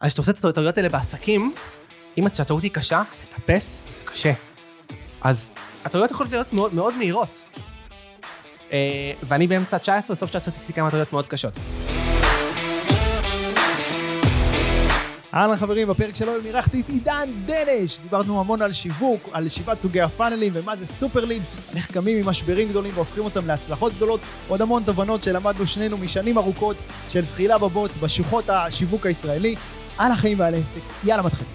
אז כשאתה עושה את הטעויות האלה בעסקים, אם הטעות היא קשה, לטפס זה קשה. אז הטעויות יכולות להיות מאוד, מאוד מהירות. אה, ואני באמצע 19, סוף 19 עשיתי כמה טעויות מאוד קשות. אהלן חברים, בפרק שלו היום אירחתי את עידן דנש. דיברנו המון על שיווק, על שבעת סוגי הפאנלים ומה זה סופר ליד, על איך קמים ממשברים גדולים והופכים אותם להצלחות גדולות. עוד המון תובנות שלמדנו שנינו משנים ארוכות של זחילה בבוץ, בשוחות השיווק הישראלי. על החיים ועל העסק. יאללה מתחילים.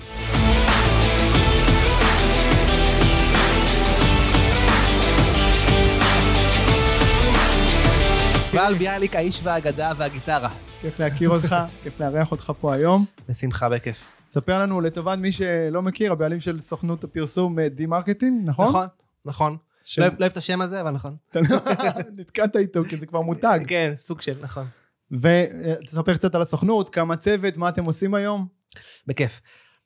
ועל ביאליק האיש והאגדה והגיטרה. כיף להכיר אותך, כיף לארח אותך פה היום. בשמחה, בכיף. תספר לנו לטובת מי שלא מכיר, הבעלים של סוכנות הפרסום D-Marketing, נכון? נכון, נכון. של- לא לא אוהב את השם הזה, אבל נכון. נתקעת איתו כי זה כבר מותג. כן, סוג של, נכון. ותספר קצת על הסוכנות, כמה צוות, מה אתם עושים היום? בכיף.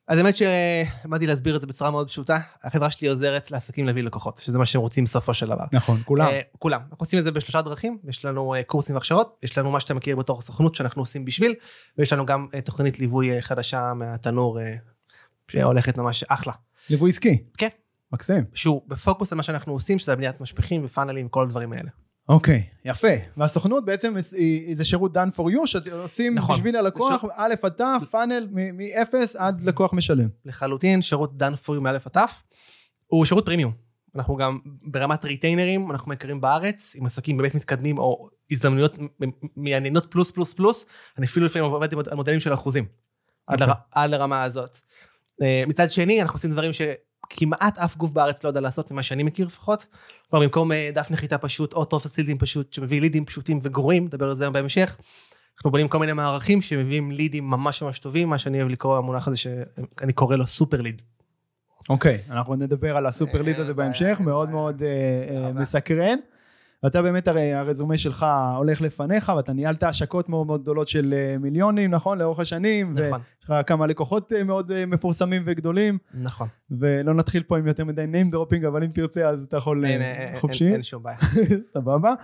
אז האמת שלמדתי להסביר את זה בצורה מאוד פשוטה. החברה שלי עוזרת לעסקים להביא לקוחות, שזה מה שהם רוצים בסופו של דבר. נכון, כולם. אה, כולם. אנחנו עושים את זה בשלושה דרכים, יש לנו אה, קורסים והכשרות, יש לנו מה שאתה מכיר בתור סוכנות שאנחנו עושים בשביל, ויש לנו גם אה, תוכנית ליווי אה, חדשה מהתנור, אה, שהולכת ממש אחלה. ליווי עסקי. כן. מקסים. שהוא בפוקוס על מה שאנחנו עושים, שזה בניית משפיכים ופאנלים וכל הדברים האלה. אוקיי, יפה. והסוכנות בעצם היא- זה שירות done for you, שאתם עושים נכון. בשביל הלקוח, א' עד ת', פאנל מ- מ-0 עד לקוח משלם. לחלוטין, שירות דן פורי מאלף עד תף, הוא שירות פרימיום. אנחנו גם ברמת ריטיינרים, אנחנו מכירים בארץ, עם עסקים באמת מתקדמים, או הזדמנויות מ- מ- מעניינות פלוס פלוס פלוס, אני אפילו לפעמים עובד עם- על מודלים של אחוזים, עד, אוקיי. לר, עד לרמה הזאת. אה, מצד שני, אנחנו עושים דברים שכמעט אף גוף בארץ לא יודע לעשות, ממה שאני מכיר לפחות. כלומר, במקום אה, דף נחיתה פשוט, או טופס לידים פשוט, שמביא לידים פשוטים וגרועים, נדבר על זה היום בהמשך. אנחנו בונים כל מיני מערכים שמביאים לידים ממש ממש טובים, מה שאני אוהב לקרוא המונח הזה שאני קורא לו סופר ליד. אוקיי, אנחנו נדבר על הסופר ליד הזה אין בהמשך, בעיה, מאוד מאוד אה, אה. מסקרן. ואתה באמת, הרי הרזומה שלך הולך לפניך, ואתה ניהלת השקות מאוד מאוד גדולות של אה, מיליונים, נכון? לאורך השנים. נכון. ויש לך כמה לקוחות אה, מאוד אה, מפורסמים וגדולים, נכון. ולא נתחיל פה עם יותר מדי name dropping, אבל אם תרצה אז אתה יכול אין, חופשי. אין, אין שום בעיה. סבבה.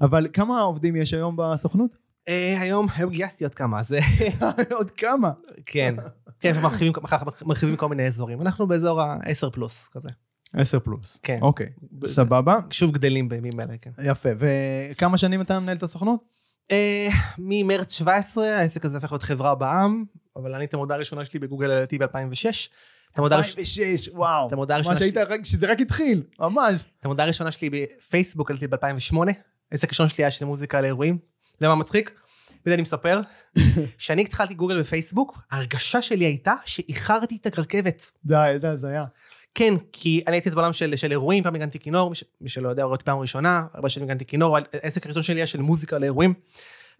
אבל כמה עובדים יש היום בסוכנות? היום, היום גייסתי עוד כמה, אז אה, עוד כמה. כן. כן, מרחיבים כל מיני אזורים. אנחנו באזור ה-10 פלוס, כזה. 10 פלוס. כן. אוקיי, סבבה. שוב גדלים בימים אלה, כן. יפה. וכמה שנים אתה מנהל את הסוכנות? אה, ממרץ 17, העסק הזה הפך להיות חברה בע"מ, אבל אני את המודעה הראשונה שלי בגוגל העליתי ב-2006. את המודעה הראש- 2006, וואו. את המודעה הראשונה רק- שזה רק התחיל, ממש. את המודעה הראשונה שלי בפייסבוק עליתי ב-2008, העסק הראשון שלי היה של מוזיקה לאירועים. זה מה מצחיק? וזה אני מספר. כשאני התחלתי גוגל ופייסבוק, ההרגשה שלי הייתה שאיחרתי את הרכבת. די, איזה הזיה. כן, כי אני הייתי בעולם של, של אירועים, פעם ניגנתי כינור, מי, ש, מי שלא יודע, רואה פעם ראשונה, הרבה שנים ניגנתי כינור, העסק הראשון שלי היה של מוזיקה לאירועים.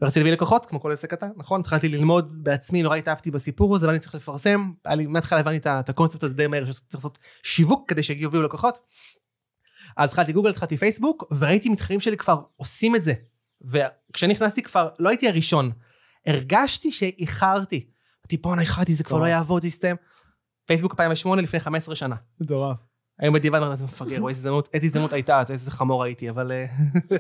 ורציתי להביא לקוחות, כמו כל עסק קטן, נכון? התחלתי ללמוד בעצמי, נורא התאהבתי בסיפור הזה, ואני צריך לפרסם. היה לי, מההתחלה הבנתי את הקונספט הזה די מהר, שצריך לעשות שיווק כדי שיגיעו לקוחות. אז התחלתי גוגל, התחלתי פייסבוק, וראיתי מתחרים שלי כבר עושים את זה. וכשאני נכנסתי כבר, לא הייתי הראשון, הרגשתי שאיחרתי. אמרתי, בואנה, איחרתי, זה כבר לא. יעבוד, זה יסתיים. פייסבוק 2008, לפני 15 שנה. מטורף. היום בדיעבד, אומר, איזה מפגר, או איזה הזדמנות, איזה הזדמנות הייתה, אז איזה חמור הייתי, אבל... אה,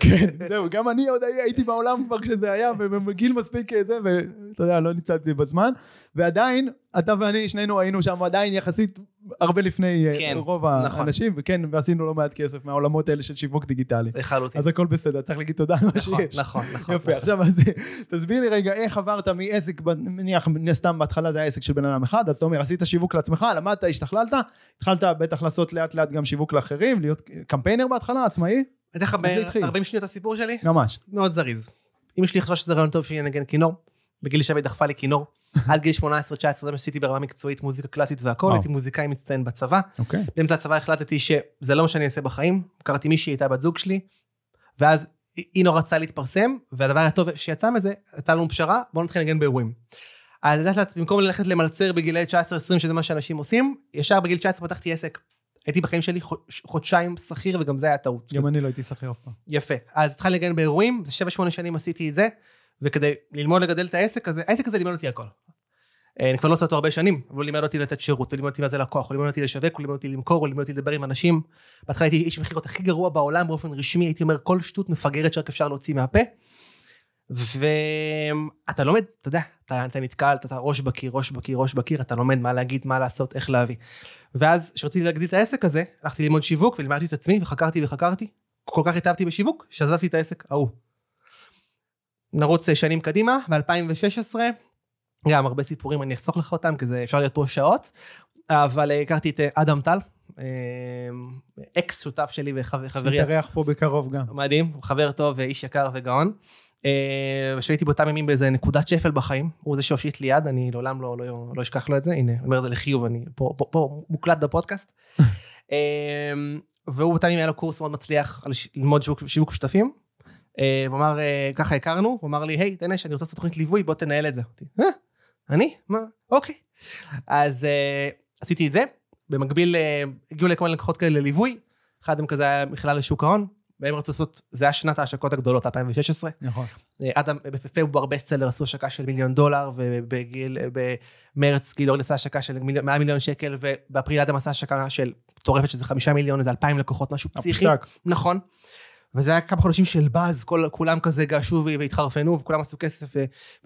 כן, זהו, גם אני עוד הי- הייתי בעולם כבר כשזה היה, ובגיל מספיק אה, זה, ואתה יודע, לא ניצלתי בזמן. ועדיין, אתה ואני, שנינו היינו שם עדיין יחסית הרבה לפני אה, כן, רוב נכון. האנשים, וכן, ועשינו לא מעט כסף מהעולמות האלה של שיווק דיגיטלי. לחלוטין. אז הכל בסדר, צריך להגיד תודה על מה נכון, שיש. נכון, נכון. יפה, עכשיו אז תסביר לי רגע איך עברת מעסק, מן הסתם בהתחלה זה היה עסק של בן אדם אחד, אז אתה אומר עשית שיווק לעצמך, למדת, השתכללת, התחלת בטח לעשות לאט לאט גם שיווק לאחרים, להיות קמפיינר בהתחלה, עצמאי, אני אתן לך איך זה התחיל? ב-40 שניות הסיפור שלי, ממש. מאוד זריז. אמא שלי חשבה שזה רעיון טוב שאני אנגן כינור. בגיל שווה דחפה לי כינור. עד גיל 18-19 זה מה שעשיתי ברמה מקצועית, מוזיקה קלאסית והכל, וואו. הייתי מוזיקאי מצטיין בצבא. אוקיי. באמצע הצבא החלטתי שזה לא מה שאני אעשה בחיים, הכרתי מישהי הייתה בת זוג שלי, ואז היא נורא רצתה להתפרסם, והדבר הטוב שיצא מזה, הייתה לנו פשרה, בואו נתחיל לנגן באירועים. אז לאט לאט, במקום ללכת למלצר בגילי 19-20, שזה מה שאנשים עושים, ישר בגיל 19 פתחתי עסק. הייתי בחיים שלי חודש- חודשיים שכיר, וגם זה היה טעות. גם אני לא הייתי שכיר אף פעם. יפה. אז התחלתי לנגן באירועים, זה 7-8 שנים עשיתי את זה, וכדי ללמוד לגדל את העסק הזה, העסק הזה לימד אותי הכל. אה, אני כבר לא עושה אותו הרבה שנים, אבל הוא לימד אותי לתת שירות, הוא לימד אותי מה זה לקוח, הוא לימד אותי לשווק, הוא לימד אותי למכור, הוא לימד אותי לדבר עם אנשים. בהתחלה הייתי איש מכירות הכי גרוע בעולם באופן רשמי, הייתי אומר כל שטות מפגרת שרק אפשר להוציא מהפה. ואתה לומד, אתה יודע, אתה, אתה נתקל, אתה ראש בקיר, ראש בקיר, ראש בקיר, אתה לומד מה להגיד, מה לעשות, איך להביא. ואז, כשרציתי להגדיל את העסק הזה, הלכתי ללמוד שיווק ולימדתי את עצמי וחקרתי וחקרתי. כל כך התאהבתי בשיווק, שעזבתי את העסק ההוא. נרוץ שנים קדימה, ב-2016, גם הרבה סיפורים, אני אחסוך לך אותם, כי זה אפשר להיות פה שעות, אבל הכרתי את אדם טל, אה, אקס שותף שלי וחברי. שיתארח פה בקרוב גם. מדהים, חבר טוב, איש יקר וגאון. אה, שהייתי באותם ימים באיזה נקודת שפל בחיים, הוא זה שהושיט לי יד, אני לעולם לא, לא, לא אשכח לו את זה, הנה, אני אומר את זה לחיוב, אני פה, פה, פה מוקלט בפודקאסט. אה, והוא באותם ימים היה לו קורס מאוד מצליח על ללמוד שיווק, שיווק שותפים. הוא אמר, ככה הכרנו, הוא אמר לי, היי, דנש, אני רוצה לעשות תוכנית ליווי, בוא תנהל את זה. אני? מה? אוקיי. אז עשיתי את זה, במקביל אה, הגיעו לכל מיני לקוחות כאלה לליווי, אחד מהם כזה היה מכלל לשוק ההון, והם רצו לעשות, זה היה שנת ההשקות הגדולות, 2016. נכון. אה, עד בפברואר בסטסלר עשו השקה של מיליון דולר, ובגיל, במרץ גילאור עשה השקה של מיליון, מעל מיליון שקל, ובאפריל אדם עשה השקה של מטורפת, שזה חמישה מיליון, איזה אלפיים לקוחות, משהו פסיכי. נכון. וזה היה כמה חודשים של באז, כולם כזה געשו והתחרפנו, וכולם עשו כסף,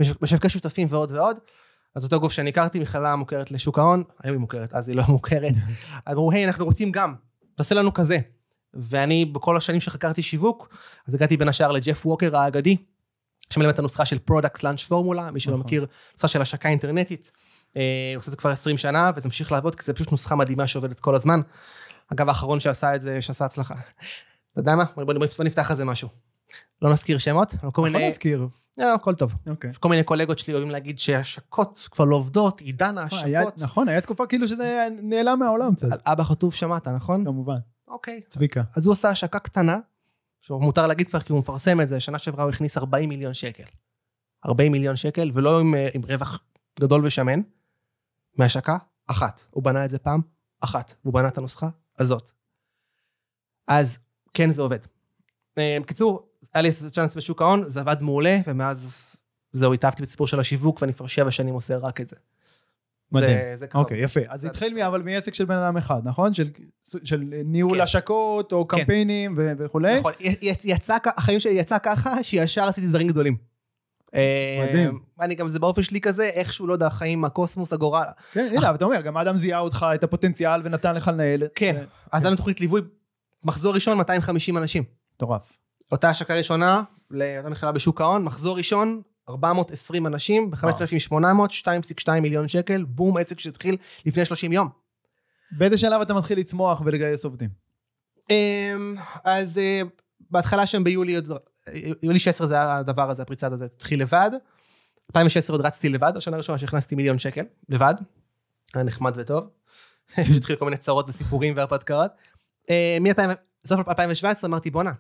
ומשווקי שותפים ועוד ועוד. אז אותו גוף שאני הכרתי, מכללה מוכרת לשוק ההון, היום היא מוכרת, אז היא לא מוכרת. אמרו, היי, אנחנו רוצים גם, תעשה לנו כזה. ואני, בכל השנים שחקרתי שיווק, אז הגעתי בין השאר לג'ף ווקר האגדי, שמלמד את הנוסחה של Product Launch Formula, מי שלא נכון. מכיר, נוסחה של השקה אינטרנטית. אה, הוא עושה את זה כבר 20 שנה, וזה ממשיך לעבוד, כי זה פשוט נוסחה מדהימה שעובדת כל הזמן. אגב, האחרון שעשה את זה, שעשה הצלחה. אתה יודע מה? בוא נפתח על זה משהו. לא נזכיר שמות, אבל כל מיני... יכול להזכיר. לא, הכל טוב. אוקיי. כל מיני קולגות שלי אוהבים להגיד שהשקות כבר לא עובדות, עידן ההשקות. נכון, היה תקופה כאילו שזה נעלם מהעולם קצת. על אבא חטוף שמעת, נכון? כמובן. אוקיי. צביקה. אז הוא עושה השקה קטנה, שמותר להגיד כבר כי הוא מפרסם את זה, שנה שעברה הוא הכניס 40 מיליון שקל. 40 מיליון שקל, ולא עם, עם רווח גדול ושמן, מהשקה אחת. הוא בנה את זה פעם אחת, והוא בנה את הנוסחה הזאת. אז כן, זה עובד. בקיצור, היה לי איזה צ'אנס בשוק ההון, זה עבד מעולה, ומאז זהו, התאהבתי בסיפור של השיווק, ואני כבר שבע שנים עושה רק את זה. מדהים. זה, זה אוקיי, יפה. אז זה התחיל מ... אבל מעסק של בן אדם אחד, נכון? של, של ניהול כן. השקות, או כן. קמפיינים ו- וכולי? נכון. יצא, החיים שלי יצא ככה, שישר עשיתי דברים גדולים. מדהים. אה, אני גם, זה באופן שלי כזה, איכשהו, לא יודע, החיים, הקוסמוס, הגורל. כן, הנה, אבל אתה אומר, גם אדם זיהה אותך, את הפוטנציאל, ונתן לך לנהל. כן, אז היה לנו תוכנית ליווי, מחזור ראשון, 250 אנשים. מטורף. אותה השקה ראשונה, לאותה מכללה בשוק ההון, מחזור ראשון, 420 אנשים, ב-5,800, 2.2 מיליון שקל, בום, עסק שהתחיל לפני 30 יום. באיזה שלב אתה מתחיל לצמוח ולגייס עובדים? אמ, אז אה, בהתחלה שם ביולי, יולי 16 זה היה הדבר הזה, הפריצה הזאת, התחיל לבד. 2016 עוד רצתי לבד, השנה הראשונה שהכנסתי מיליון שקל, לבד. היה נחמד וטוב. התחילו כל מיני צרות וסיפורים והרפתקאות. אה, מסוף 2017 אמרתי, בואנה,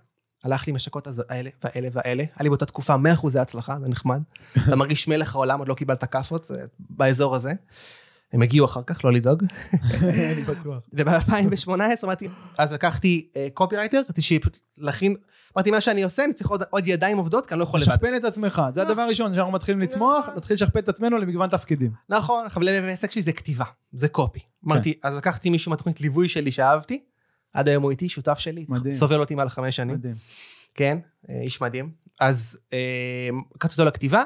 הלך לי עם השקות האלה והאלה והאלה, היה לי באותה תקופה 100% הצלחה, זה נחמד. אתה מרגיש מלך העולם, עוד לא קיבלת כאפות, באזור הזה. הם הגיעו אחר כך, לא לדאוג. אני בטוח. וב-2018 אמרתי, אז לקחתי קופירייטר, רציתי פשוט להכין, אמרתי, מה שאני עושה, אני צריך עוד, עוד ידיים עובדות, כי אני לא יכול לבד. לשכפל את עצמך, זה הדבר הראשון, כשאנחנו מתחילים לצמוח, נתחיל לשכפל את עצמנו למגוון תפקידים. נכון, אבל העסק שלי זה כתיבה, זה קופי. אמרתי, אז לקחתי מישהו מהתוכנית ליווי שלי שאהבתי, עד היום הוא איתי, שותף שלי, מדהים. סובל אותי מעל חמש שנים. מדהים. כן, אה, איש מדהים. אז אה, לקחתי אותו לכתיבה,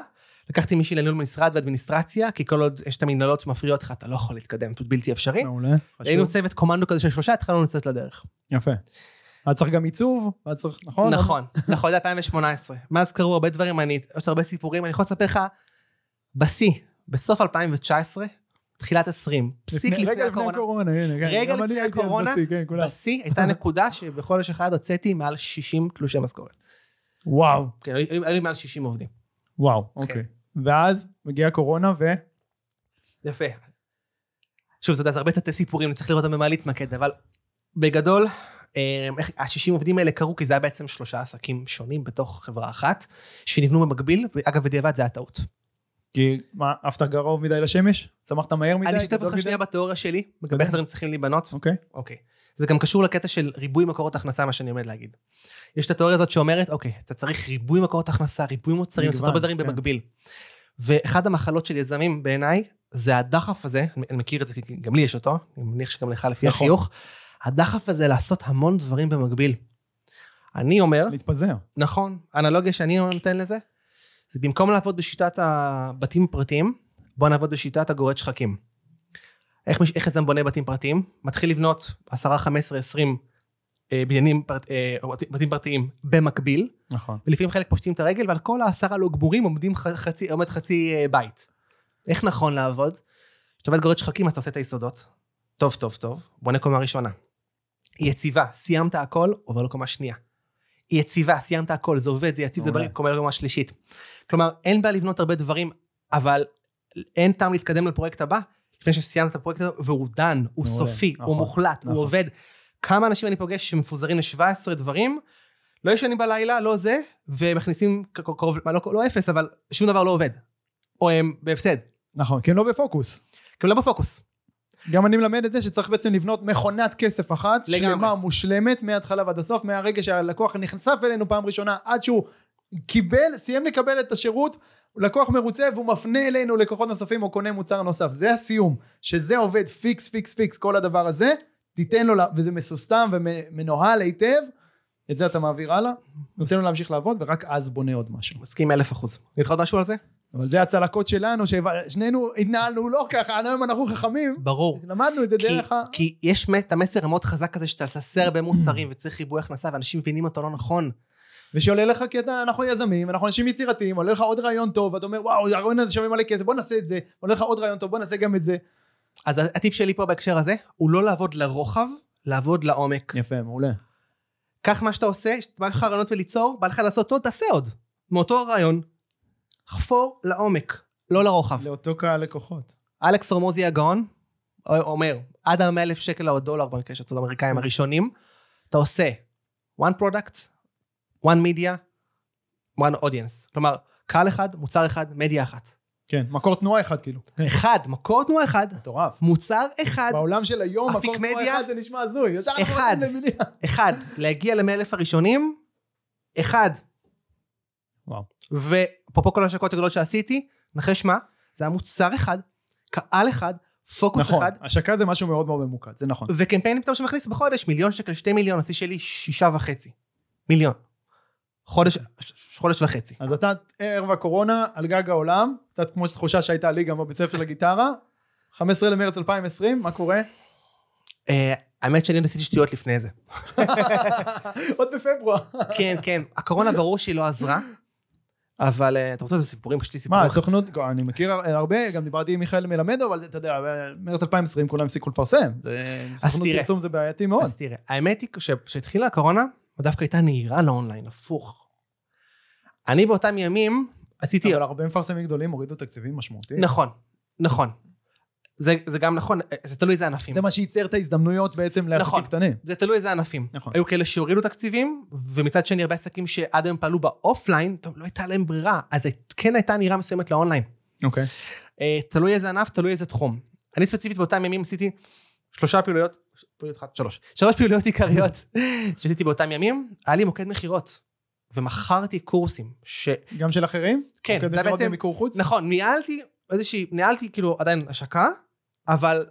לקחתי מישהי לניהול משרד ואדמיניסטרציה, כי כל עוד יש את המנהלות שמפריעות לך, אתה לא יכול להתקדם, פשוט בלתי אפשרי. מעולה, חשוב. היינו צוות קומנדו כזה של שלושה, התחלנו לצאת לדרך. יפה. היה צריך גם עיצוב, היה צריך, נכון? נכון, נכון, זה 2018. מאז קרו הרבה דברים, אני, יש הרבה סיפורים, אני יכול לספר לך, בשיא, בסוף 2019, תחילת 20, פסיק לפני הקורונה. רגע לפני הקורונה, הנה, כן. רגע לפני הקורונה, כן, בשיא הייתה נקודה שבחודש אחד הוצאתי מעל 60 תלושי משכורת. וואו. כן, היו לי מעל 60 עובדים. וואו, כן. אוקיי. ואז מגיעה קורונה ו... יפה. שוב, זה הרבה תתי סיפורים, צריך לראות אותם במה להתמקד, אבל בגדול, אה, ה-60 עובדים האלה קרו כי זה היה בעצם שלושה עסקים שונים בתוך חברה אחת, שנבנו במקביל, ואגב, בדיעבד זה היה טעות. כי מה, עפת קרוב מדי לשמש? צמחת מהר מדי? אני אשתף אותך שנייה בתיאוריה שלי, לגבי איך דברים צריכים להיבנות. אוקיי. אוקיי. זה גם קשור לקטע של ריבוי מקורות הכנסה, מה שאני עומד להגיד. יש את התיאוריה הזאת שאומרת, אוקיי, אתה צריך ריבוי מקורות הכנסה, ריבוי מוצרים, לעשות הרבה דברים כן. במקביל. ואחד המחלות של יזמים בעיניי, זה הדחף הזה, אני מכיר את זה, כי גם לי יש אותו, אני מניח שגם לך לפי נכון. החיוך, הדחף הזה לעשות המון דברים במקביל. אני אומר... להתפזר. נכון, האנלוגיה שאני נותן לזה, זה במקום לעבוד בשיטת הבתים הפרטיים, בוא נעבוד בשיטת הגורד שחקים. איך, יזם בונה בתים פרטיים? מתחיל לבנות 10, 15, 20 אה, בניינים, פרט- אה, בתים- פרטיים במקביל, נכון. ולפעמים חלק פושטים את הרגל, ועל כל העשרה לא גמורים עומדים חצי, עומד חצי אה, בית. איך נכון לעבוד? כשאתה עובד גורד שחקים, אתה עושה את היסודות. טוב, טוב, טוב. בונה קומה ראשונה. יציבה, סיימת הכל, עובר לקומה שנייה. יציבה, סיימת הכל, זה עובד, זה יציב, זה. בריא, קומה לקומה שלישית. כלומר, אין בעיה לבנות הרבה דברים, אבל אין טעם להתקדם לפרויקט הבא, לפני שסיימת את הפרויקט הזה, והוא דן, הוא סופי, נכון, הוא מוחלט, נכון. הוא עובד. כמה אנשים אני פוגש שמפוזרים ל-17 דברים, לא ישנים בלילה, לא זה, ומכניסים קרוב, לא, לא אפס, אבל שום דבר לא עובד. או הם בהפסד, נכון, כי הם לא בפוקוס. כי הם לא בפוקוס. גם אני מלמד את זה שצריך בעצם לבנות מכונת כסף אחת, לגמרי. שלמה, מושלמת, מההתחלה ועד הסוף, מהרגע שהלקוח נחשף אלינו פעם ראשונה, עד שהוא קיבל, סיים לקבל את השירות, לקוח מרוצה והוא מפנה אלינו לקוחות נוספים או קונה מוצר נוסף. זה הסיום, שזה עובד פיקס, פיקס, פיקס, כל הדבר הזה, תיתן לו, וזה מסוסטם ומנוהל היטב, את זה אתה מעביר הלאה, נותן לו להמשיך לעבוד, ורק אז בונה עוד משהו. מסכים אלף אחוז. לך עוד משהו על זה? אבל זה הצלקות שלנו, ששנינו התנהלנו לא ככה, היום אנחנו חכמים, ברור. למדנו את זה כי, דרך ה... כי יש את המסר המאוד חזק הזה שאתה תעשה הרבה מוצרים וצריך ריבוי הכנסה ואנשים מבינים אותו לא נכון. ושעולה לך כי אתה, אנחנו יזמים, אנחנו אנשים יצירתיים, עולה לך עוד רעיון טוב, ואתה אומר וואו, הרעיון הזה שווה מלא כסף, בוא נעשה את זה, עולה לך עוד רעיון טוב, בוא נעשה גם את זה. אז הטיפ שלי פה בהקשר הזה הוא לא לעבוד לרוחב, לעבוד לעומק. יפה, מעולה. קח מה שאתה עושה, בא לך רעיונות וליצור, בא לך לעשות עוד, תעשה עוד. מאותו הרעיון. חפור לעומק, לא לרוחב. לאותו קהל לקוחות. אלכס רמוזי הגאון אומר, עד ה-100 אלף שקל או דולר במקרה של האמריקאים הראשונים, אתה עושה one product, one media, one audience. כלומר, קהל אחד, מוצר אחד, מדיה אחת. כן, מקור תנועה אחד כאילו. אחד, מקור תנועה אחד, מטורף. מוצר אחד, בעולם של היום, מקור תנועה מדיה? אחד זה נשמע הזוי. ישר אנחנו אחד. אחד, להגיע ל-100 אלף הראשונים, אחד. וואו. ואפרופו כל ההשקות הגדולות שעשיתי, נחש מה? זה היה מוצר אחד, קהל אחד, פוקוס נכון, אחד, השקה זה משהו מאוד מאוד ממוקד, זה נכון. וקמפיין פתאום שמכניס בחודש מיליון שקל, שתי מיליון, השיא שלי שישה וחצי. מיליון. חודש, חודש וחצי. אז אתה ערב הקורונה, על גג העולם, קצת כמו תחושה שהייתה לי גם בבית ספר לגיטרה, 15 למרץ 2020, מה קורה? אה, האמת שאני עוד עשיתי שטויות לפני זה. עוד בפברואר. כן, כן, הקורונה ברור שהיא לא עזרה, אבל אה, אתה רוצה איזה סיפורים? יש לי סיפור. מה. הסוכנות, אני מכיר הרבה, גם דיברתי עם מיכאל מלמדו, אבל אתה יודע, במרץ 2020 כולם הפסיקו לפרסם. סוכנות. פרסום זה בעייתי מאוד. אז תראה, האמת היא שכשהתחילה הקורונה, דווקא הייתה נהירה לאונליין, הפוך. אני באותם ימים עשיתי... אבל הרבה מפרסמים גדולים הורידו תקציבים משמעותיים. נכון, נכון. זה, זה גם נכון, זה תלוי איזה ענפים. זה מה שייצר את ההזדמנויות בעצם לעסקים נכון. קטנים. זה תלוי איזה ענפים. נכון. היו כאלה שהורידו תקציבים, ומצד שני הרבה עסקים שעד היום פעלו באופליין, טוב, לא הייתה להם ברירה, אז כן הייתה נהירה מסוימת לאונליין. אוקיי. אה, תלוי איזה ענף, תלוי איזה תחום. אני ספציפית באותם ימים עשיתי שלושה פעילויות, פעילויות אחת, שלוש, שלוש פעילויות עיקריות שעשיתי באותם ימים, היה לי מוקד מכירות, ומכרתי קורסים, ש... גם של אחרים? כן, מכירות בעצם- במיקור חוץ? נכון, ניהלתי איזושהי, ניהלתי כאילו עדיין השקה, אבל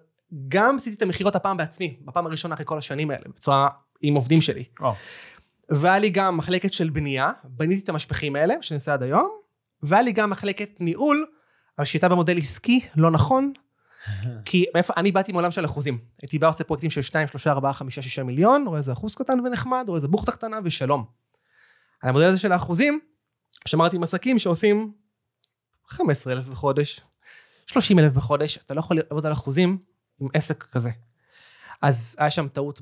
גם עשיתי את המכירות הפעם בעצמי, בפעם הראשונה אחרי כל השנים האלה, בצורה עם עובדים שלי. וואו. והיה לי גם מחלקת של בנייה, בניתי את המשפחים האלה, שאני עושה עד היום, והיה לי גם מחלקת ניהול, אבל שהייתה במודל עסקי, לא נכון, כי מאיפה, אני באתי מעולם של אחוזים. הייתי בא עושה פרויקטים של 2, 3, 4, 5, 6 מיליון, רואה איזה אחוז קטן ונחמד, רואה איזה בוכטה קטנה ושלום. על המודל הזה של האחוזים, שמרתי עם עסקים שעושים 15,000 בחודש, 30,000 בחודש, אתה לא יכול לעבוד על אחוזים עם עסק כזה. אז היה שם טעות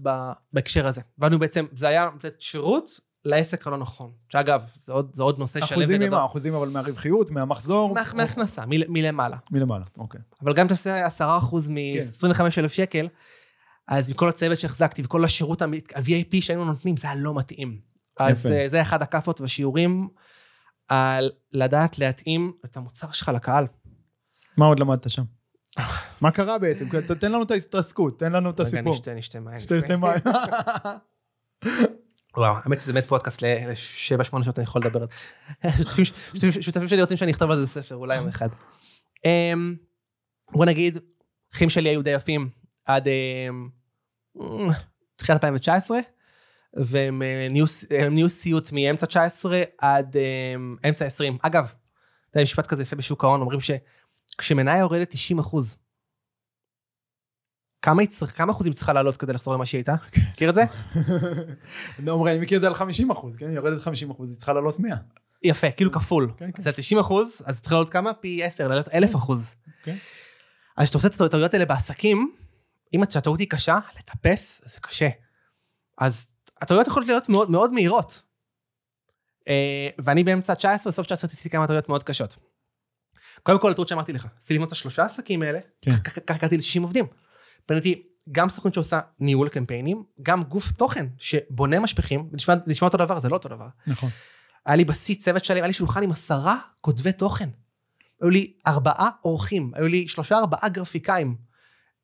בהקשר הזה. ואנו בעצם, זה היה לתת שירות לעסק הלא נכון. שאגב, זה עוד, זה עוד נושא שלם אחוזים וגדול. ממה? אחוזים אבל מהרווחיות, מהמחזור? מה- מהכנסה, מל- מלמעלה. מלמעלה, אוקיי. אבל גם תעשה 10% מ-25,000 שקל, אז עם כל הצוות שהחזקתי וכל השירות ה-VIP שהיינו נותנים, זה היה לא מתאים. אז יפה. אה, זה אחד הכאפות והשיעורים על לדעת להתאים את המוצר שלך לקהל. מה עוד למדת שם? מה קרה בעצם? תן לנו את ההתרסקות, תן לנו את רגע, הסיפור. נשתה, נשתה מים. שתי מים. וואו, האמת שזה באמת פודקאסט לשבע, שמונה שעות אני יכול לדבר. שותפים- שותפים שותפים שלי רוצים שאני אכתוב על זה ספר, אולי יום אחד. אמ, בוא נגיד, אחים שלי היו די יפים עד אמ, תחילת 2019, והם אה, נהיו- סיוט מאמצע 19 עד אמ, אמצע 20. אגב, יש משפט כזה יפה בשוק ההון, אומרים שכשמניה יורדת 90 אחוז, כמה, היא צריך- כמה אחוזים צריכה לעלות כדי לחזור למה שהיא הייתה? מכיר את זה? לא, אומרים, אני מכיר את זה על 50 אחוז, כן? יורדת 50 אחוז, היא צריכה לעלות 100. יפה, כאילו כפול. כן, כן. זה 90 אחוז, אז צריך לעלות כמה? פי 10, לעלות 1,000 אחוז. כן. אז כשאתה עושה את הטעויות האלה בעסקים, אם הטעות היא קשה, לטפס זה קשה. אז הטעויות יכולות להיות מאוד, מאוד מהירות. אה, ואני באמצע 19, סוף 19 עשיתי כמה טעויות מאוד קשות. קודם כל, הטעות שאמרתי לך, עשיתי לבנות את השלושה עסקים האלה. ככה הגעתי ל-60 עובדים. בניתי גם סוכנות שעושה ניהול קמפיינים, גם גוף תוכן שבונה משפכים, זה נשמע, אותו דבר, זה לא אותו דבר. נכון. היה לי בשיא צוות שלם, היה לי שולחן עם עשרה כותבי תוכן. היו לי ארבעה עורכים, היו לי שלושה ארבעה גרפיקאים.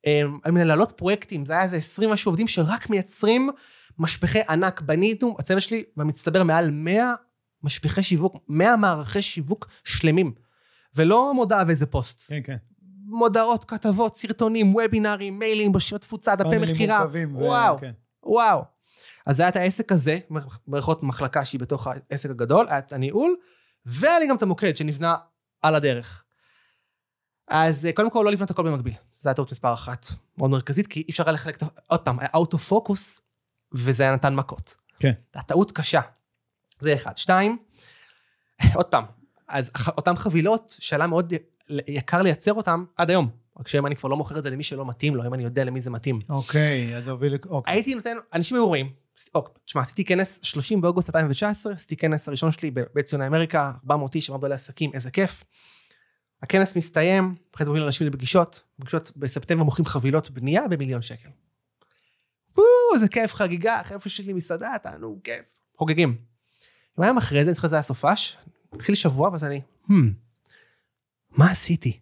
אמ, היו מנהלות פרויקטים, זה היה איזה 20 משהו עובדים שרק מייצרים משפחי ענק. בנינו, הצוות שלי, במצטבר מעל 100 משפחי שיווק, 100 מערכי שיווק שלמים. ולא מודעה ואיזה פוסט. כן, כן. מודעות, כתבות, סרטונים, וובינארים, מיילים, בשביל תפוצה, דפי מכירה. וואו. כן. וואו. אז היה את העסק הזה, ברכות מחלקה שהיא בתוך העסק הגדול, היה את הניהול, והיה לי גם את המוקד שנבנה על הדרך. אז אה, קודם כל לא לבנות הכל במקביל, זו הייתה טעות מספר אחת, מאוד מרכזית, כי אי אפשר היה לחלק, עוד פעם, היה אוטו פוקוס, וזה היה נתן מכות. כן. זו הייתה טעות קשה. זה אחד. שתיים, עוד פעם, אז אותן חבילות, שעלה מאוד יקר לייצר אותן עד היום. רק שהיום אני כבר לא מוכר את זה למי שלא מתאים לו, היום אני יודע למי זה מתאים. אוקיי, אז זה הוביל... לכ- אוקיי. הייתי נותן, אנשים היו רואים, אוקיי, תשמע, עשיתי כנס 30 באוגוסט 2019, עשיתי כנס הראשון שלי בבית ציוני אמריקה, 400 איש, 400 בעלי עסקים, איזה כיף. הכנס מסתיים, אחרי זה מובילים אנשים לפגישות, פגישות בספטמבר מוכרים חבילות בנייה במיליון שקל. וואו, איזה כיף, חגיגה, חבר'ה שלי מסעדה, תענוג, כיף. חוגגים. יומיים אחרי זה, אני זוכר שזה היה סופש, התחיל שבוע, ואז אני, hmm, מה עשיתי?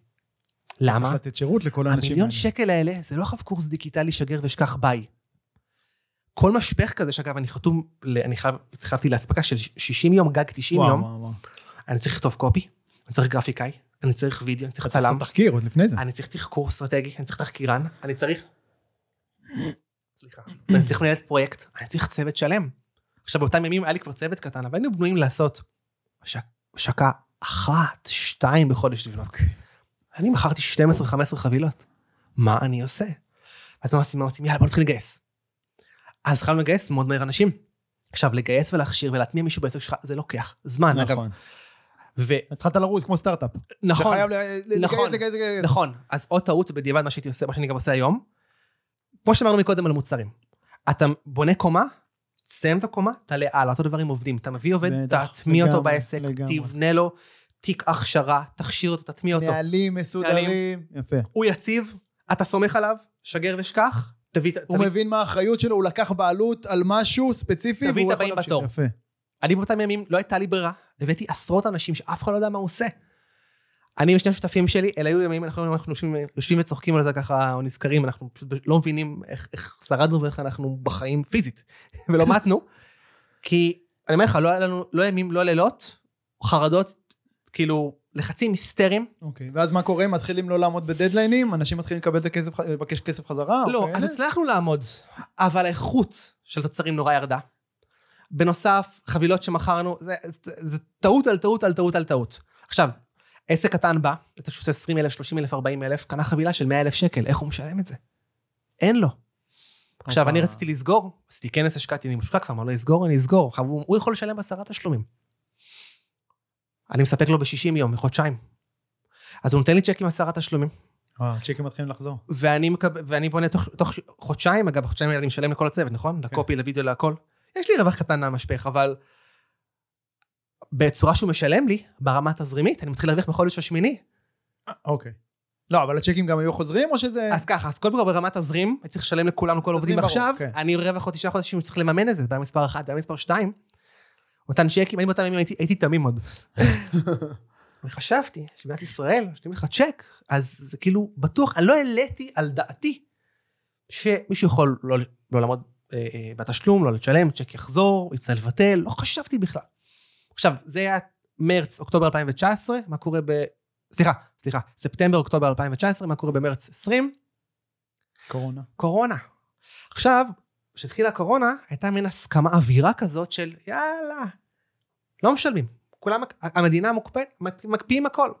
למה? צריך לתת שירות לכל האנשים המיליון האלה. שקל האלה זה לא עכשיו קורס דיגיטלי שגר ושכח ביי. כל משפך כזה, שאגב, אני חתום, אני חייב, התחייבתי לאספקה של 60 יום, גג 90 וואו, יום, וואו, וואו. אני צריך לכתוב קופי, אני צריך גרפיקאי, אני צריך וידאו, אני צריך צריך צלם, לעשות תחקיר עוד לפני זה. אני צריך תחקור אסטרטגי, אני צריך תחקירן, אני צריך... סליחה. אני צריך מנהלת פרויקט, אני צריך צוות שלם. עכשיו, באותם ימים היה לי כבר צוות קטן, אבל היינו בנויים לעשות השקה אחת, שתיים בחודש לבנות. אני מכרתי 12-15 חבילות. מה אני עושה? אז מה עושים? מה עושים? יאללה, בוא נתחיל לגייס. אז התחלנו לגייס מאוד מהר אנשים. עכשיו, לגייס ולהכשיר ולהטמיע מישהו בעסק שלך, זה לוקח זמן, אגב. נכון. ו- התחלת לרוץ כמו סטארט-אפ. נכון, אתה חייב לגייס, נכון, לגייס, לגייס. נכון. אז עוד טעות בדיעבד מה שהייתי עושה, מה שאני גם עושה היום. כמו שאמרנו מקודם על מוצרים. אתה בונה קומה, תסיים את הקומה, תעלה הלאה, אותו דבר עם עובדים. אתה מביא עובד, תטמיע אותו בעסק, לגמרי. תבנה לו תיק הכשרה, תכשיר אותו, תטמיע אותו. נהלים מסודרים. יפה. הוא יציב, אתה סומך עליו, שגר ושכח, תביא. הוא תביא- מבין מה האחריות שלו, הוא לקח בעלות על משהו ספציפי. תביא את הבאים. בתור. יפה. אני באותם ימים, לא הייתה לי ברירה, הבאתי עשרות אנשים שאף אחד לא יודע מה הוא עושה. אני ושני השותפים שלי, אלה היו ימים, אנחנו, אנחנו יושבים, יושבים וצוחקים על זה ככה, או נזכרים, אנחנו פשוט לא מבינים איך, איך שרדנו ואיך אנחנו בחיים פיזית, ולא מתנו. כי, אני אומר לך, לא היה לנו, לא ימים, לא לילות, חרדות, כאילו, לחצים היסטריים. אוקיי. ואז מה קורה? מתחילים לא לעמוד בדדליינים? אנשים מתחילים לקבל את הכסף, לבקש כסף חזרה? לא, או אז כאלה? הצלחנו לעמוד, אבל האיכות של תוצרים נורא ירדה. בנוסף, חבילות שמכרנו, זה, זה, זה טעות על טעות על טעות על טעות. עכשיו, עסק קטן בא, אתה שעושה 20 אלף, 30 אלף, 40 אלף, קנה חבילה של 100 אלף שקל, איך הוא משלם את זה? אין לו. עכשיו. אני רציתי לסגור, עשיתי כנס, השקעתי, אני מושקע כבר, אמר לו, לסגור, אני אסגור. הוא, יכול לשלם בעשרה תשלומים. אני מספק לו ב-60 יום, בחודשיים. אז הוא נותן לי צ'ק עם עשרה תשלומים. וואו, צ'קים מתחילים לחזור. ואני, מקב... ואני בונה תוך, תוך חודשיים, אגב, חודשיים אני משלם לכל הצוות, נכון? לקופי, לוידאו, להכל. יש לי רווח קטן מהמשפך, אבל בצורה שהוא משלם לי, ברמה התזרימית, אני מתחיל להרוויח בחודש השמיני. אה, אוקיי. לא, אבל הצ'קים גם היו חוזרים, או שזה... אז ככה, אז כל ברמת תזרים, הייתי צריך לשלם לכולם, לכל העובדים עכשיו, כן. אני רווח עוד תשעה חודשים, צריך לממן את זה, בעיה מספר אחת, בעיה מספר שתיים. אותן צ'קים, אני באותם ימים הייתי, הייתי תמים עוד. וחשבתי, שמדינת ישראל, נותנים לך צ'ק, אז זה כאילו, בטוח, אני לא העליתי על דעתי שמישהו יכול לא, לא לעמוד אה, אה, בתשלום, לא לשלם, צ'ק יחזור, יצא לבטל, לא חשבתי בכלל. עכשיו, זה היה מרץ, אוקטובר 2019, מה קורה ב... סליחה, סליחה, ספטמבר, אוקטובר 2019, מה קורה במרץ 20? קורונה. קורונה. עכשיו, כשהתחילה הקורונה, הייתה מין הסכמה, אווירה כזאת של יאללה, לא משלמים. כולם, המדינה מוקפאת, מק- מקפיאים הכל.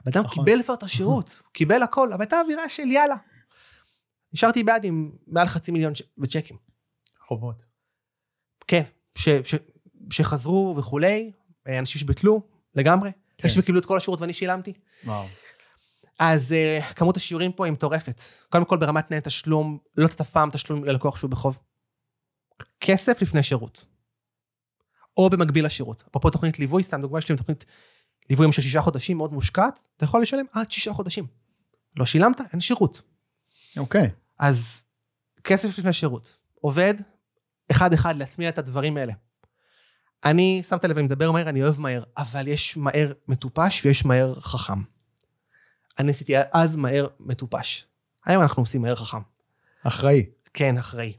הבן אדם נכון. קיבל כבר את השירות, הוא קיבל הכל, אבל הייתה אווירה של יאללה. נשארתי בעד עם מעל חצי מיליון ש- בצ'קים. חובות. כן, ש, ש, שחזרו וכולי, אה, אנשים שביטלו לגמרי. כן. אחרי שקיבלו את כל השירות ואני שילמתי. וואו. אז uh, כמות השיעורים פה היא מטורפת. קודם כל ברמת תנאי תשלום, לא לתת אף פעם תשלום ללקוח שהוא בחוב. כסף לפני שירות. או במקביל לשירות. אפרופו תוכנית ליווי, סתם דוגמה שלי תוכנית ליווי של שישה חודשים מאוד מושקעת, אתה יכול לשלם עד שישה חודשים. לא שילמת, אין שירות. אוקיי. אז כסף לפני שירות. עובד, אחד-אחד להטמיע את הדברים האלה. אני, שמת לב, אני מדבר מהר, אני אוהב מהר, אבל יש מהר מטופש ויש מהר חכם. אני עשיתי אז מהר מטופש. היום אנחנו עושים מהר חכם. אחראי. כן, אחראי.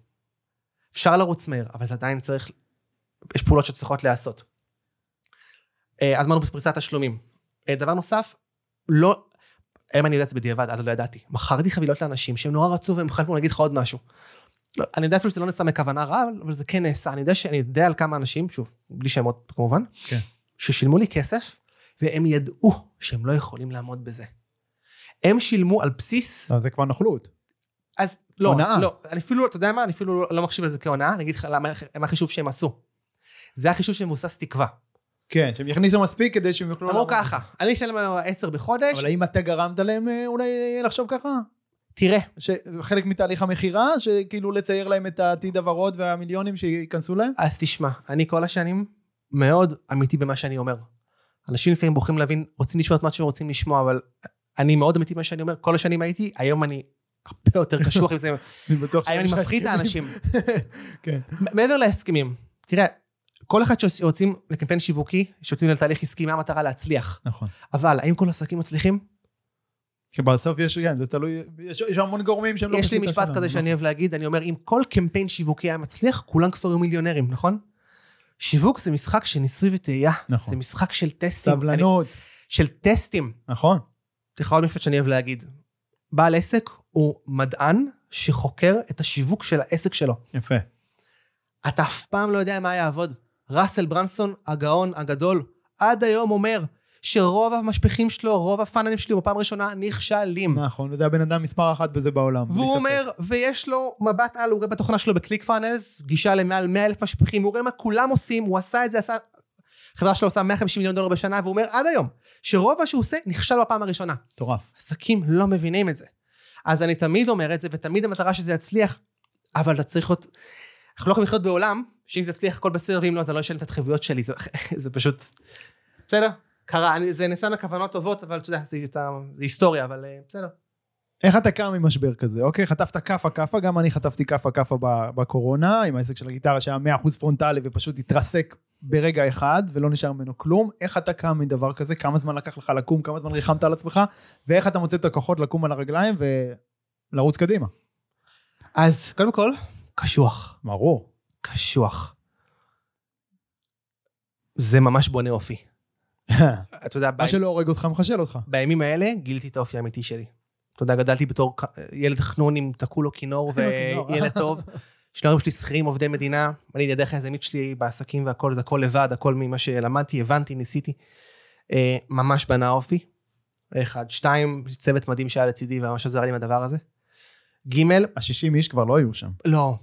אפשר לרוץ מהר, אבל זה עדיין צריך, יש פעולות שצריכות להיעשות. אה, אז אמרנו בפריסת תשלומים. אה, דבר נוסף, לא, היום אני יודע את זה בדיעבד, אז לא ידעתי. מכרתי חבילות לאנשים שהם נורא רצו והם חלקו להגיד לך עוד משהו. לא, אני יודע אפילו שזה לא נעשה מכוונה רעה, אבל- זה כן נעשה. אני יודע שאני יודע על כמה אנשים, שוב, בלי שמות כמובן, כן. ששילמו לי כסף, והם ידעו שהם לא יכולים לעמוד בזה. הם שילמו על בסיס לא, זה כבר נוכלות. אז לא, הונאה. לא, אני אפילו, אתה יודע מה, אני אפילו לא, מחשיב על זה כהונאה, אני אגיד לך למה, מה החישוב שהם עשו. זה החישוב שמבוסס תקווה. כן, שהם יכניסו מספיק כדי שהם יוכלו... אמרו. ככה, אני אשלם 10 בחודש, אבל האם אתה גרמת להם אה, אולי לחשוב ככה? תראה, שחלק מתהליך המכירה, שכאילו לצייר להם את העתיד הוורוד והמיליונים שייכנסו להם? אז תשמע, אני כל השנים מאוד אמיתי במה שאני אומר. אנשים לפעמים בוחרים להבין, רוצים לשמוע את מה שהם רוצים לשמוע, אבל אני מאוד אמיתי במה שאני אומר, כל השנים הייתי, היום אני הרבה יותר קשוח עם זה, אני בטוח היום אני שיש לך מפחיד את. האנשים. כן. מעבר להסכמים, תראה, כל אחד שיוצאים לקמפיין שיווקי, שיוצאים לתהליך עסקי, מה המטרה להצליח. נכון. אבל האם כל העסקים מצליחים? כי בסוף יש, כן, זה תלוי, יש יש המון גורמים שהם לא... יש לי משפט כזה נכון. שאני אוהב להגיד, אני אומר, אם כל קמפיין שיווקי היה מצליח, כולם כבר היו מיליונרים, נכון? שיווק זה משחק של ניסוי וטעייה. נכון. זה משחק של טסטים. סבלנות. אני- של טסטים. נכון. זה עוד משפט שאני אוהב להגיד. בעל עסק הוא מדען שחוקר את השיווק של העסק שלו. יפה. אתה אף פעם לא יודע מה יעבוד. ראסל ברנסון, הגאון הגדול, עד היום אומר שרוב המשפיכים שלו, רוב הפאנלים שלי בפעם הראשונה נכשלים. נכון, וזה הבן אדם מספר אחת בזה בעולם. והוא. אומר, ויש לו מבט על, הוא רואה בתוכנה שלו בקליק פאנלס, גישה למעל 100 אלף משפיכים, הוא רואה מה כולם עושים, הוא עשה את זה, עשה... החברה שלו עושה 150 מיליון דולר בשנה, והוא אומר עד היום, שרוב מה שהוא עושה נכשל בפעם הראשונה. מטורף. עסקים לא מבינים את זה. אז אני תמיד אומר את זה, ותמיד המטרה שזה יצליח, אבל אתה צריך להיות... אנחנו לא יכולים לחיות בעולם, שאם זה יצליח הכל בסדר, ואם לא, אז אני לא אשלם את ההתחייבויות שלי, זה, זה פשוט... בסדר? קרה, אני, זה נעשה מכוונות טובות, אבל אתה יודע, זה, זה, זה היסטוריה, אבל אה, בסדר. איך אתה קם ממשבר כזה? אוקיי, חטפת כאפה כאפה, גם אני חטפתי כאפה כאפה בקורונה, עם העסק של הגיטרה שהיה 100% פרונטלי ופשוט התרסק ברגע אחד ולא נשאר ממנו כלום. איך אתה קם מדבר כזה? כמה זמן לקח לך לקום? כמה זמן ריחמת על עצמך? ואיך אתה מוצא את הכוחות לקום על הרגליים ולרוץ קדימה? אז קודם כל, קשוח. ברור. קשוח. זה ממש בונה אופי. אתה יודע, מה שלא הורג אותך מחשל אותך. בימים האלה גיליתי את האופי האמיתי שלי. אתה יודע, גדלתי בתור ילד חנון עם תקעו לו כינור. וילד טוב. שני ההורים שלי שכירים עובדי מדינה, אני דרך היזמית שלי בעסקים והכל, זה הכל לבד, הכל ממה שלמדתי, הבנתי, ניסיתי. אה, ממש בנה אופי. אחד. שתיים, צוות מדהים שהיה לצידי וממש עזר לי עם הדבר הזה. גימל, ה-60 איש כבר לא היו שם. לא.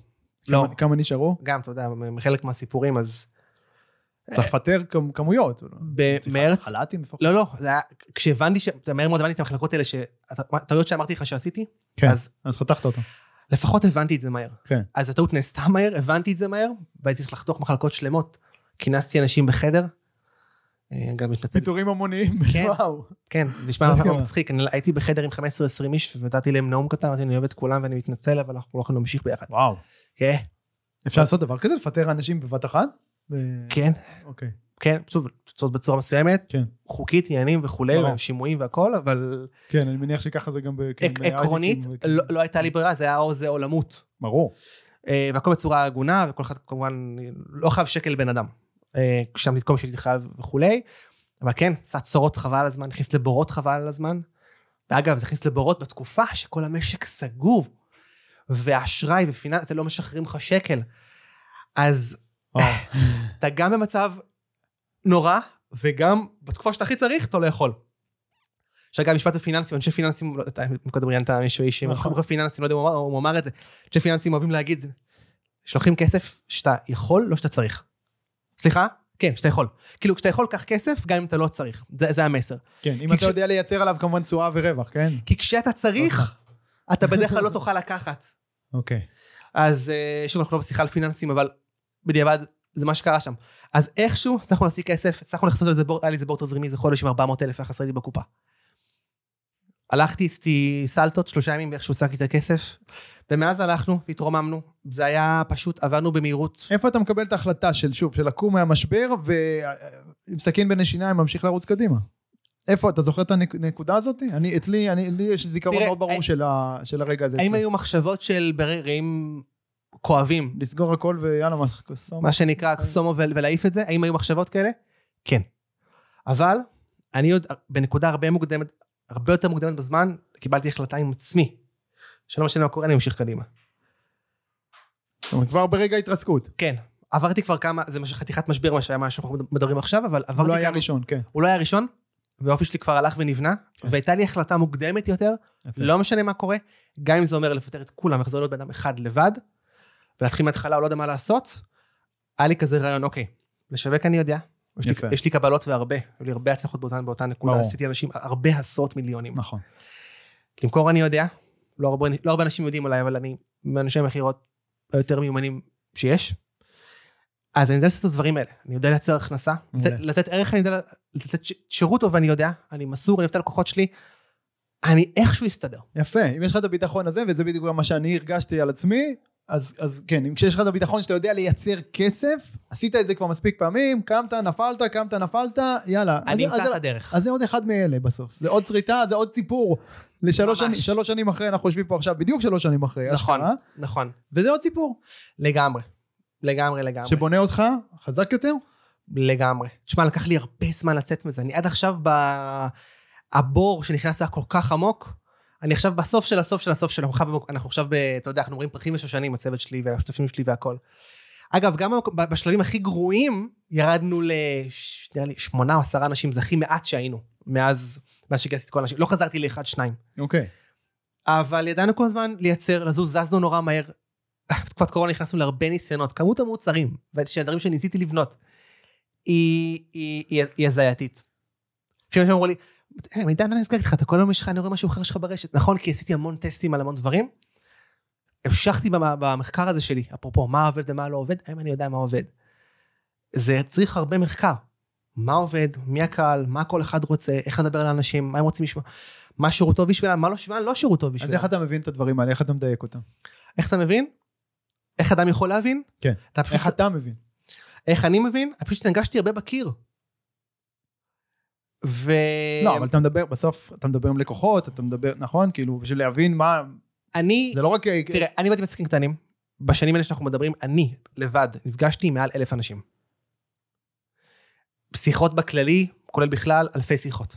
לא. כמה- נשארו? גם, אתה יודע, מחלק מהסיפורים, אז צריך לפטר כמ- כמויות. במרץ, חל"תים לפחות. לא, לא, זה היה, כשהבנתי, ש- מהר מאוד הבנתי את המחלקות האלה, שהטעויות שאמרתי לך שעשיתי, כן, אז חתכת אותם. לפחות הבנתי את זה מהר. כן. אז הטעות נעשתה מהר, הבנתי את זה מהר, והייתי צריך לחתוך מחלקות שלמות. כינסתי אנשים בחדר, אה, גם מתנצל, פיטורים המוניים, כן. וואו. כן, נשמע? מצחיק, אני הייתי בחדר עם 15-20 איש, ונתתי להם נאום קטן, אמרתי, אני אוהב את כולם ואני מתנצל, אבל אנחנו לא יכולים להמשיך ביחד. וואו. כן, אפשר לעשות דבר כזה? לפטר אנשים בבת אחת? כן, אוקיי. כן, שוב, זאת בצורה מסוימת, כן. חוקית, עניינים וכולי. שימועים והכל, אבל כן, אני מניח שככה זה גם ב... כן, עק- עקרונית, לא. לא הייתה לי ברירה, זה היה או זה או למות. ברור. אה, והכל בצורה הגונה, וכל אחד כמובן לא חייב שקל לבן אדם. אה, שם לתקום שהייתי חייב וכולי, אבל כן, קצת צורות חבל על הזמן, נכניס לבורות חבל על הזמן. ואגב, זה הכניס לבורות בתקופה שכל המשק סגור, ואשראי ופיננסי, אתם לא משחררים לך שקל. אז. אתה גם במצב נורא, וגם בתקופה שאתה הכי צריך, אתה לא יכול. שאגב, משפט בפיננסים, אנשי פיננסים, לא מקודם ראיינת מישהו איש, נכון. נכון. פיננסים, לא יודע אם הוא אמר- את זה, אנשי פיננסים אוהבים להגיד, שלוקחים כסף שאתה יכול, לא שאתה צריך. סליחה? כן, שאתה יכול. כאילו, כשאתה יכול, קח כסף, גם אם אתה לא צריך. זה, זה המסר. כן, אם אתה כש- יודע לייצר עליו כמובן תשואה ורווח, כן? כי כשאתה צריך, אתה בדרך כלל לא תוכל לקחת. אוקיי. אז אה, שוב, אנחנו לא בשיחה על פיננסים, אבל בדיעבד, זה מה שקרה שם. אז איכשהו הצלחנו להשיג כסף, הצלחנו לחסות על זה בור, היה לי איזה בור תזרימי, איזה חודש עם 400 אלף, היה חסר לי בקופה. הלכתי, עשיתי סלטות, שלושה ימים, ואיכשהו השגתי את הכסף, ומאז הלכנו, התרוממנו, זה היה פשוט, עברנו במהירות. איפה אתה מקבל את ההחלטה של, שוב, של לקום מהמשבר ועם סכין בין השיניים להמשיך לרוץ קדימה? איפה, אתה זוכר את הנקודה הזאת? אני, אצלי, אני, לי יש זיכרון מאוד ברור האם- של, ה, של הרגע הזה. האם. היו מחשבות של ברגעים כואבים, לסגור הכל ויאללה, מה, קוסום. מה שנקרא קסומו ול- ולהעיף את זה? האם היו מחשבות כאלה? כן. אבל אני עוד בנקודה הרבה מוקדמת, הרבה יותר מוקדמת בזמן, קיבלתי החלטה עם עצמי, שלא משנה מה קורה, אני אמשיך קדימה. זאת אומרת, כבר ברגע התרסקות. כן, עברתי כבר כמה, זה חתיכת משבר מה שהיה מה שאנחנו מדברים עכשיו, אבל הוא עברתי לא היה כמה, ראשון, כן. הוא לא היה ראשון, והאופי שלי כבר הלך ונבנה, כן. והייתה לי החלטה מוקדמת יותר, יפה. לא משנה מה קורה, גם אם זה אומר לפטר את כולם, לחזור להיות בן אדם אחד לבד, ולהתחיל מההתחלה, או לא יודע מה לעשות, היה לי כזה רעיון, אוקיי, לשווק אני יודע, יש לי. יש לי קבלות והרבה, היו לי הרבה הצלחות באותה, באותה נקודה, ברור. עשיתי אנשים הרבה עשרות מיליונים. נכון. למכור אני יודע, לא הרבה, לא הרבה אנשים יודעים עליי, אבל אני מאנשי מכירות היותר מיומנים שיש. אז אני יודע לעשות את הדברים האלה, אני יודע לייצר הכנסה. לתת, לתת ערך, אני יודע לתת שירות טוב, אני יודע, אני מסור, אני אוהב את הלקוחות שלי, אני איכשהו אסתדר. יפה, אם יש לך את הביטחון הזה, וזה בדיוק גם מה שאני הרגשתי על עצמי, אז, אז כן, אם כשיש לך את הביטחון שאתה יודע לייצר כסף, עשית את זה כבר מספיק פעמים, קמת, נפלת, קמת, נפלת, יאללה. אני אמצא את הדרך. אז זה עוד אחד מאלה בסוף. זה עוד שריטה, זה עוד סיפור. לשלוש. שנים, שלוש שנים אחרי, אנחנו יושבים פה עכשיו, בדיוק שלוש שנים אחרי, נכון, אשכרה, נכון, וזה עוד סיפור, לגמרי, לגמרי, לגמרי, שבונה אותך חזק יותר. לגמרי. תשמע, לקח לי הרבה זמן לצאת מזה, אני עד עכשיו בבור שנכנס היה כל כך עמוק, אני עכשיו בסוף של הסוף של הסוף שלנו, אנחנו אנחנו עכשיו, ב, אתה יודע, אנחנו אומרים פרחים ושושנים, הצוות שלי והשותפים שלי והכל. אגב, גם בשלבים הכי גרועים, ירדנו לש- נראה לי שמונה או עשרה אנשים, זה הכי מעט שהיינו, מאז, מאז שגייסתי את כל האנשים, לא חזרתי לאחד, שניים. אוקיי. אבל ידענו כל הזמן לייצר, לזוז, זזנו נורא מהר. בתקופת קורונה נכנסנו להרבה ניסיונות, כמות המוצרים, והדברים שניסיתי לבנות, היא הזייתית. לפעמים אנשים אמרו לי, "אה, מידע, מה נסגר איתך, אתה כל היום יש לך, אני רואה משהו אחר שלך ברשת. נכון, כי עשיתי המון טסטים על המון דברים. המשכתי במ- במחקר הזה שלי, אפרופו, מה עובד ומה לא עובד, היום אני יודע מה עובד. זה צריך הרבה מחקר. מה עובד, מי הקהל, מה כל אחד רוצה, איך לדבר על האנשים, מה הם רוצים לשמוע, מה שירות טוב בשבילם, מה לא, מה לא שירות טוב אז בשבילם. איך אתה מבין את הדברים האלה, איך אתה מדייק אותם? איך אתה מבין? איך אדם יכול להבין? כן. אתה פשוט, איך אתה מבין? איך אני מבין? אני פשוט התנגשתי הרבה בקיר. ו... לא, אבל אתה מדבר, בסוף אתה מדבר עם לקוחות, אתה מדבר, נכון? כאילו, בשביל להבין מה, אני, זה לא רק... תראה, אני באתי בעסקים קטנים, בשנים האלה שאנחנו מדברים, אני לבד נפגשתי עם מעל אלף אנשים. שיחות בכללי, כולל בכלל, אלפי שיחות.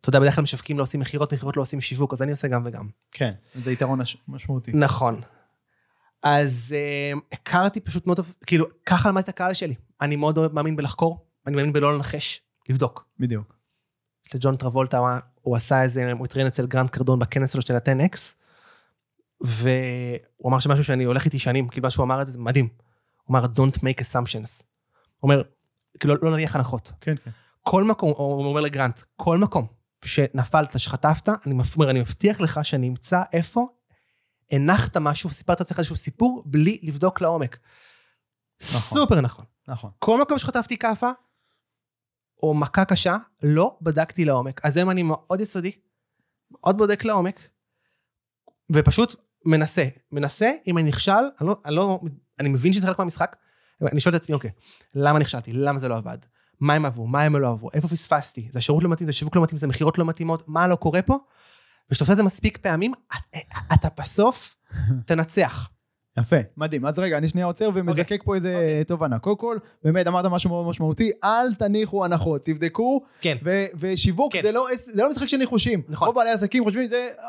אתה יודע, בדרך כלל משווקים לא עושים מכירות, מכירות לא עושים שיווק, אז אני עושה גם וגם. כן, זה יתרון מש- משמעותי. נכון. אז אה, הכרתי פשוט מאוד כאילו, ככה למדתי את הקהל שלי. אני מאוד מאמין בלחקור, אני מאמין בלא לנחש, לבדוק. בדיוק. לג'ון טרבולטה, הוא- הוא עשה איזה, הוא התראיין אצל גרנט קרדון בכנס שלו של ה-10X, והוא אמר שמשהו שאני הולך איתי שנים, כאילו מה שהוא אמר את זה, זה מדהים. הוא אמר, don't make assumptions. הוא אומר, כאילו, לא להניח הנחות. כן, כן. כל מקום, הוא אומר לגרנט, כל מקום שנפלת, שחטפת, אני אומר, אני מבטיח לך שאני אמצא איפה הנחת משהו, סיפרת לעצמך איזשהו סיפור, בלי לבדוק לעומק. נכון. סופר נכון. נכון. כל מקום שחטפתי כאפה, או מכה קשה, לא בדקתי לעומק. אז היום אני מאוד יסודי, מאוד בודק לעומק, ופשוט מנסה. מנסה, אם אני נכשל, אני לא, אני, לא, אני מבין שזה חלק מהמשחק, אני שואל את עצמי, אוקיי, למה נכשלתי? למה זה לא עבד? מה הם עברו? מה הם לא עברו? איפה פספסתי? זה השירות לא מתאים, זה שיווק לא מתאים, זה מכירות לא מתאימות, מה לא קורה פה? וכשאתה עושה את זה מספיק פעמים, את- אתה בסוף תנצח. יפה, מדהים. אז רגע, אני שנייה עוצר ומזקק פה איזה תובנה. קודם כל, באמת אמרת משהו מאוד משמעותי, אל תניחו הנחות, תבדקו, כן. ו- ושיווק כן. זה לא זה לא משחק של ניחושים. נכון. רוב בעלי עסקים חושבים, זה אה,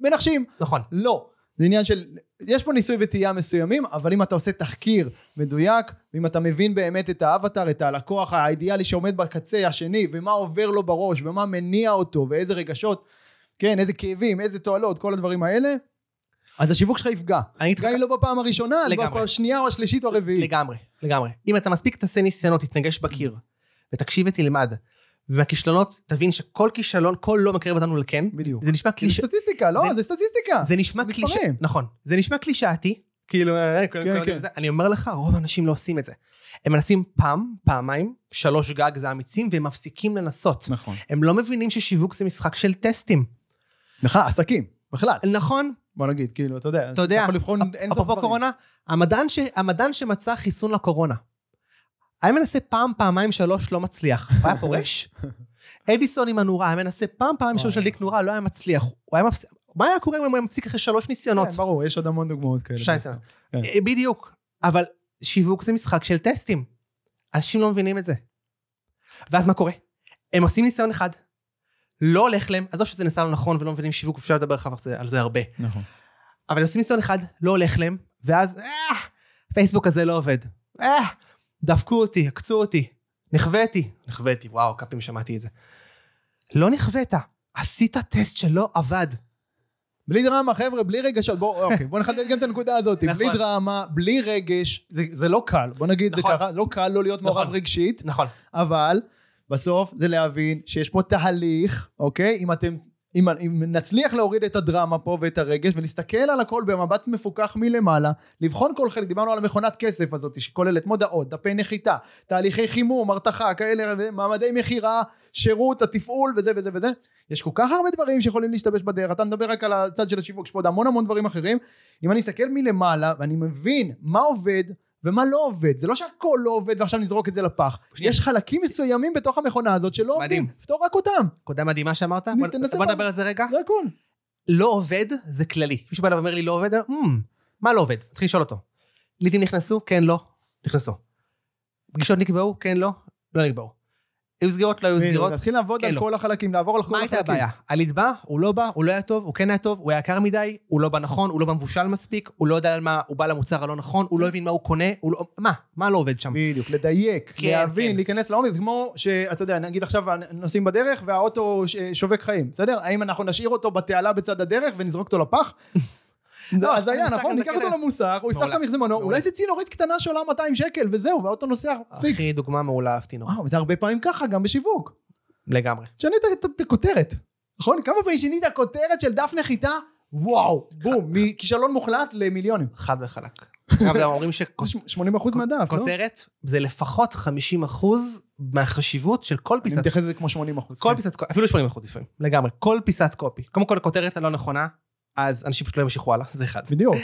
מנחשים. נכון. לא. זה עניין של, יש פה ניסוי וטעייה מסוימים, אבל אם אתה עושה תחקיר מדויק, ואם אתה מבין באמת את האבטר, את הלקוח האידיאלי שעומד בקצה השני, ומה עובר לו בראש, ומה מניע אותו, ואיזה רגשות, כן, איזה כאבים, איזה תועלות, כל הדברים האלה, אז השיווק שלך יפגע. גם אם לא בפעם הראשונה, אז לגמרי. בפעם השנייה או השלישית או הרביעית. לגמרי, לגמרי. אם אתה מספיק תעשה ניסיונות, תתנגש בקיר, ותקשיב ותלמד, ומהכישלונות תבין שכל כישלון, כל לא מקרב אותנו לכן, בדיוק. זה נשמע זה קליש... סטטיסטיקה, לא? זה- זה סטטיסטיקה. זה נשמע זה מספרים. נכון, זה נשמע קלישאתי, כאילו, אה, כל- כן. זה. אני אומר לך, רוב האנשים לא עושים את זה. הם מנסים פעם, פעמיים, שלוש גג זה אמיצים, והם מפסיקים לנסות. נכון. הם לא מבינים ששיווק זה משחק של טסטים. בכלל, עסקים, בכלל. נכון, בוא נגיד, כאילו, אתה יודע, אתה יודע, יכול לבחון אין סוף דברים. קורונה, המדען, ש... המדען שמצא חיסון לקורונה, היה מנסה פעם, פעמיים, שלוש, לא מצליח. הוא היה פורש? אדיסון עם הנורה, היה מנסה פעם, פעמיים, שלוש להדליק נורה, לא היה מצליח. הוא היה מפסיק... מה היה קורה אם הוא היה מפסיק אחרי שלוש ניסיונות? כן, ברור, יש עוד המון דוגמאות כאלה. שי ניסיונות. כן. אה, בדיוק. אבל שיווק זה משחק של טסטים. אנשים לא מבינים את זה. ואז מה קורה? הם עושים ניסיון אחד, לא הולך להם, עזוב שזה נעשה לא נכון ולא מבינים שיווק, אפשר לדבר כך על זה הרבה. נכון. אבל עושים ניסיון אחד, לא הולך להם, ואז, אה, פייסבוק הזה לא עובד. אה, דפקו אותי, עקצו אותי, נכוויתי. נכוויתי, וואו, כמה פעמים שמעתי את זה. לא נכווית, עשית טסט שלא עבד. בלי דרמה, חבר'ה, בלי רגשות. בואו, אוקיי, בואו נחדד גם את הנקודה הזאת. נכון. בלי דרמה, בלי רגש, זה, זה לא קל. בוא נגיד, נכון. זה קרה, לא קל לא להיות מעורב נכון. רגשית, נכון. אבל בסוף זה להבין שיש פה תהליך, אוקיי? אם אתם... אם, אם נצליח להוריד את הדרמה פה ואת הרגש ולהסתכל על הכל במבט מפוקח מלמעלה, לבחון כל חלק, דיברנו על המכונת כסף הזאת שכוללת מודעות, דפי נחיתה, תהליכי חימום, הרתחה, כאלה, מעמדי מכירה, שירות, התפעול וזה וזה וזה, יש כל כך הרבה דברים שיכולים להשתבש בדרך, אתה מדבר רק על הצד של השיווק, יש פה עוד המון המון דברים אחרים, אם אני אסתכל מלמעלה ואני מבין מה עובד ומה לא עובד, זה לא שהכל לא עובד ועכשיו נזרוק את זה לפח. יש חלקים מסוימים בתוך המכונה הזאת שלא מדהים. עובדים, פתור רק אותם, נקודה מדהימה שאמרת, בוא-. נדבר על זה רגע. זה הכל. לא עובד זה כללי. מישהו בא אליו ואומר לי לא עובד, אני אומר, "מ, מה לא עובד? תתחיל לשאול אותו. לידים נכנסו? כן, לא. נכנסו. פגישות נקבעו? כן, לא. לא נקבעו. היו סגירות? לא היו סגירות. להתחיל לעבוד כן, על לא. כל החלקים, לעבור על כל מה החלקים. הייתה הבעיה? הליד בא, הוא לא בא, הוא לא היה טוב, הוא כן היה טוב, הוא היה יקר מדי, הוא לא בא נכון, הוא לא בא מבושל מספיק, הוא לא יודע על מה, הוא בא למוצר הלא נכון, הוא לא הבין מה הוא קונה, הוא לא... מה? מה לא עובד שם? בדיוק, לדייק, כן, להבין, כן. להיכנס לעומק, זה כמו שאתה יודע, נגיד עכשיו נוסעים בדרך והאוטו ש- שווק חיים, בסדר? האם אנחנו נשאיר אותו בתעלה בצד הדרך ונזרוק אותו לפח? לא, אז היה, נכון? ניקח אותו למוסך, הוא יפתח את. המחזמנו. אולי זה צינורית קטנה שעולה 200 שקל וזהו, והאוטו נוסע פיקס. אחי, דוגמה מעולה, אהבתי נורא. וואו, זה הרבה פעמים ככה, גם בשיווק. לגמרי. תשנה את- הכותרת, נכון? כמה פעמים שינית כותרת של דף נחיתה? וואו, בום, מכישלון מוחלט למיליונים. חד וחלק. אגב, גם אומרים ש- 80% מהדף, לא? שכותרת זה לפחות 50 אחוז מהחשיבות של כל אני פיסת מתייחס לזה כמו 80%. כל כן. פיסת אפילו 80 אחוז לפעמים, לגמרי. כל פיסת קופי. קודם כל, הכותרת הלא נכונה, אז אנשים פשוט לא ימשיכו הלאה, זה אחד. בדיוק.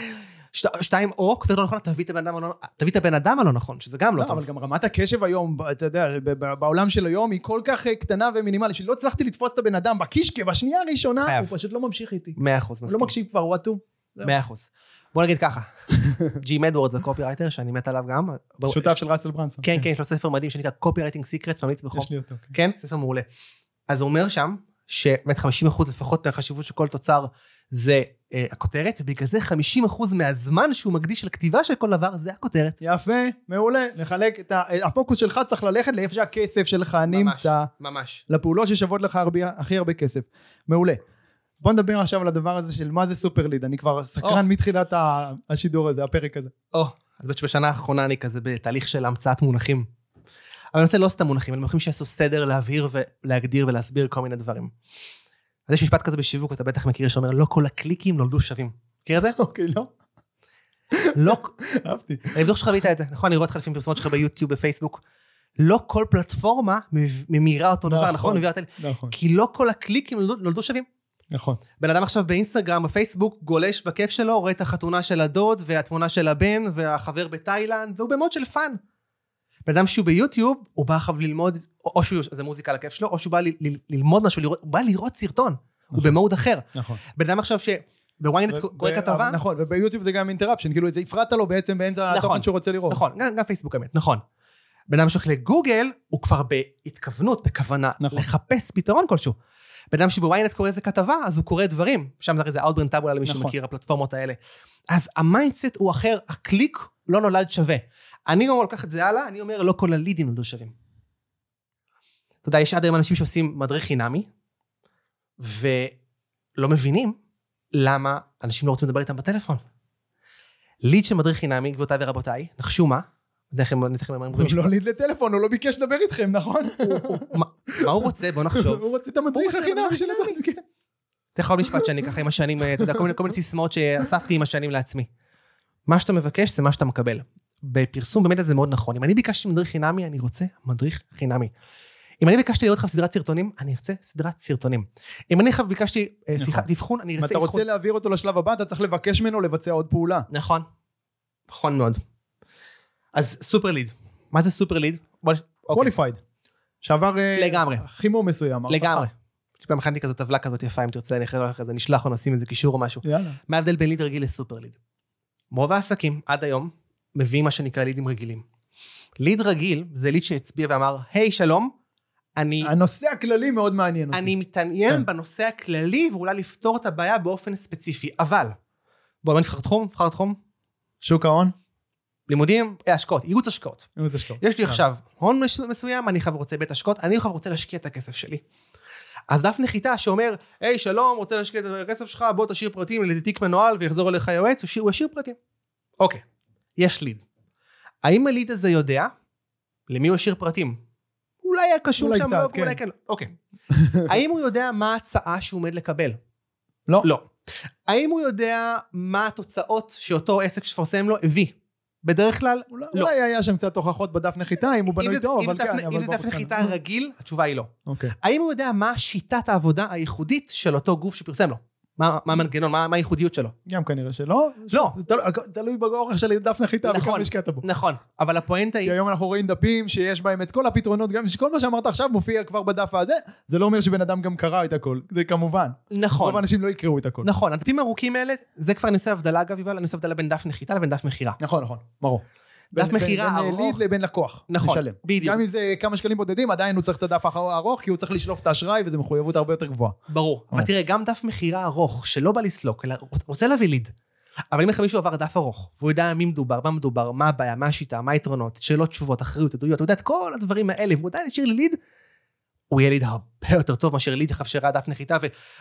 שת- שתיים, או כותרת לא נכונה, תביא את הבן אדם הלא- תביא את הבן אדם הלא נכון, שזה גם לא לא, אבל טוב. גם רמת הקשב היום, אתה יודע, ב- ב- בעולם של היום היא כל כך אה, קטנה ומינימלית, שלא הצלחתי לתפוס את הבן אדם בקישקע בשנייה הראשונה, חייב. הוא פשוט לא ממשיך איתי. מאה אחוז, הוא לא מסכים. מקשיב כבר, הוא אטום. מאה אחוז. בוא נגיד ככה, ג'ים אדוורדס זה קופירייטר שאני מת עליו גם. שותף של ראסל ברנסון. כן, כן, יש לו ספר מדהים שנקרא Copywriting Secrets, ממליץ בחום. יש לי אותו. כן. כן, ספר מעולה. אז הוא אומר שם, שבאמת 50 אחוז לפחות מהחשיבות של כל תוצר זה אה, הכותרת, ובגלל זה 50 אחוז מהזמן שהוא מקדיש לכתיבה של כל דבר זה הכותרת. יפה, מעולה. נחלק את ה... הפוקוס שלך צריך ללכת לאיפה שהכסף שלך נמצא, ממש. לפעולות ששוות לך הרבה, הכי הרבה כסף. מעולה. בוא נדבר עכשיו על הדבר הזה של מה זה סופר ליד. אני כבר סקרן מתחילת ה- השידור הזה, הפרק הזה. או, אז באמת שבשנה האחרונה אני כזה בתהליך של המצאת מונחים. אבל אני עושה לא סתם מונחים, אלא מונחים שיעשו סדר, להבהיר ולהגדיר ולהסביר כל מיני דברים. אז יש משפט כזה בשיווק, אתה בטח מכיר, שאומר, לא כל הקליקים נולדו שווים. מכיר את זה? אוקיי, לא? לא, אהבתי. אני בטוח שחווית את זה, נכון? אני רואה אותך לפעמים פרסומות שלך ביוטיוב, בפייסבוק. לא כל פלטפורמה ממירה אותו דבר, נכון. נכון? נכון, כי לא כל הקליקים נולדו שווים. נכון. בן אדם עכשיו באינסטגרם, בפייסבוק, גולש בכיף שלו, רואה את החתונה של הדוד, והתמונה של הבן, והחבר בתאילנד, והוא במוד של fun. בן אדם שהוא ביוטיוב, הוא בא עכשיו ללמוד, או או שהוא, זה מוזיקה לכיף שלו, או שהוא בא ל, ל, ללמוד משהו, לראות, הוא בא לראות סרטון. הוא במוד אחר. נכון. בן אדם עכשיו שבוויינט ו- קורא כתבה, נכון, וביוטיוב זה גם interruption, כאילו את זה הפרעת לו בעצם באמצע נכון, התוכן שהוא רוצה לראות. נכון, גם, פייסבוק האמת, נכון. בן אדם שהולך לגוגל, הוא כבר בהתכוונות, בכוונה, נכון. לחפש פתרון כלשהו. בן אדם שבוויינט קורא איזה כתבה, אז הוא קורא דברים. שם זה הרי זה Outbrain Taboola למי נכון. שמכיר, הפלטפורמות האלה. אז ה mindset הוא אחר, הקליק לא נולד שווה. אני גם לוקח את זה הלאה, אני אומר, לא כל הלידים נולדו שווים. אתה יודע, יש עד היום אנשים שעושים מדריך חינמי, ולא מבינים למה אנשים לא רוצים לדבר איתם בטלפון. ליד של מדריך חינמי, גבירותיי ורבותיי, נחשו מה? אתן לכם אומרים הוא לא ליד לטלפון, הוא לא ביקש לדבר איתכם, נכון? מה הוא רוצה? בוא נחשוב. הוא רוצה את המדריך מדריך של. הבנק. כן. לך עוד משפט שאני ככה עם השנים, אה, אתה יודע, כל מיני, סיסמאות שאספתי עם השנים לעצמי. מה שאתה מבקש זה מה שאתה מקבל. בפרסום במדיה זה מאוד נכון. אם אני ביקשתי מדריך חינמי, אני רוצה מדריך חינמי. אם אני ביקשתי לראות לך סדרת סרטונים, אני ארצה סדרת סרטונים. אם אני ביקשתי אה, שיחת אבחון, אני אם ארצה אתה אבחון. רוצה להעביר אותו לשלב הבא, אתה צריך לבקש ממנו לבצע עוד פעולה. נכון. נכון מאוד. אז סופר ליד. מה זה סופר ליד? Qualified. שעבר אה, לגמרי. חימום מסוים. לגמרי. פעם הכנתי כזאת טבלה כזאת יפה, אם תרצה, אני אחרי זה נשלח או נשים איזה קישור או משהו. יאללה. מה ההבדל בין ליד רגיל לסופר ליד? רוב העסקים עד היום מביאים מה שנקרא לידים רגילים. ליד רגיל זה ליד שהצביע ואמר, היי שלום, אני, הנושא הכללי מאוד מעניין אותי. אני מתעניין כן. בנושא הכללי ואולי לפתור את הבעיה באופן ספציפי, אבל, בואו בוא נבחר תחום, נבחר תחום, שוק ההון? לימודים, אה, השקעות, ייעוץ השקעות. ייעוץ השקעות. יש לי עכשיו הון מסוים, אני עכשיו רוצה בית השקעות, אני עכשיו רוצה להשקיע את הכסף שלי. אז דף נחיתה שאומר, היי שלום, רוצה להשקיע את הכסף שלך, בוא תשאיר פרטים לתיק מנוהל ויחזור אליך יועץ, הוא ישאיר פרטים. אוקיי, יש ליד. האם הליד הזה יודע למי הוא השאיר פרטים? אולי היה קשור שם, קצת, לא, כן. אולי כן, אוקיי. האם הוא יודע מה ההצעה שהוא עומד לקבל? לא. לא. האם הוא יודע מה התוצאות שאותו עסק שפרסם לו הביא? בדרך כלל, אולי לא. אולי היה שם קצת הוכחות בדף נחיתה, אם הוא בנוי טוב, אבל כן. אם זה דף. נחיתה רגיל, התשובה היא לא. אוקיי. האם הוא יודע מה שיטת העבודה הייחודית של אותו גוף שפרסם לו? מה מה המנגנון, מה מה הייחודיות שלו? גם כנראה שלא. לא. זה תלוי- באורך של דף נחיתה וכמה נכון. השקעת בו. נכון, אבל הפואנטה כי היא... היום אנחנו רואים דפים שיש בהם את כל הפתרונות, גם שכל מה שאמרת עכשיו מופיע כבר בדף הזה, זה לא אומר שבן אדם גם קרא את הכל, זה כמובן. נכון, רוב האנשים לא יקראו את הכל. נכון, הדפים הארוכים האלה, זה כבר אני עושה הבדלה אגב, יובל, אני עושה הבדלה בין דף נחיתה לבין דף מכירה. נכון, נכון, ברור. דף בין- מכירה בין- בין ארוך. ליד לבין לקוח. נכון, משלם. בדיוק. גם אם זה כמה שקלים בודדים, עדיין הוא צריך את הדף הארוך, כי הוא צריך לשלוף את האשראי, וזו מחויבות הרבה יותר גבוהה. ברור. אבל. תראה, גם דף מכירה ארוך, שלא בא לסלוק, אלא רוצ- רוצה להביא ליד. אבל אם לך מישהו עבר דף ארוך, והוא יודע מי מדובר, מה מדובר, מה הבעיה, מה השיטה, מה היתרונות, שאלות, תשובות, אחריות, עדויות, הוא יודע את כל הדברים האלה, והוא עדיין השאיר לי ליד, הוא יהיה ליד הרבה יותר טוב מאשר ליד עכשיו שראה דף נחיתה,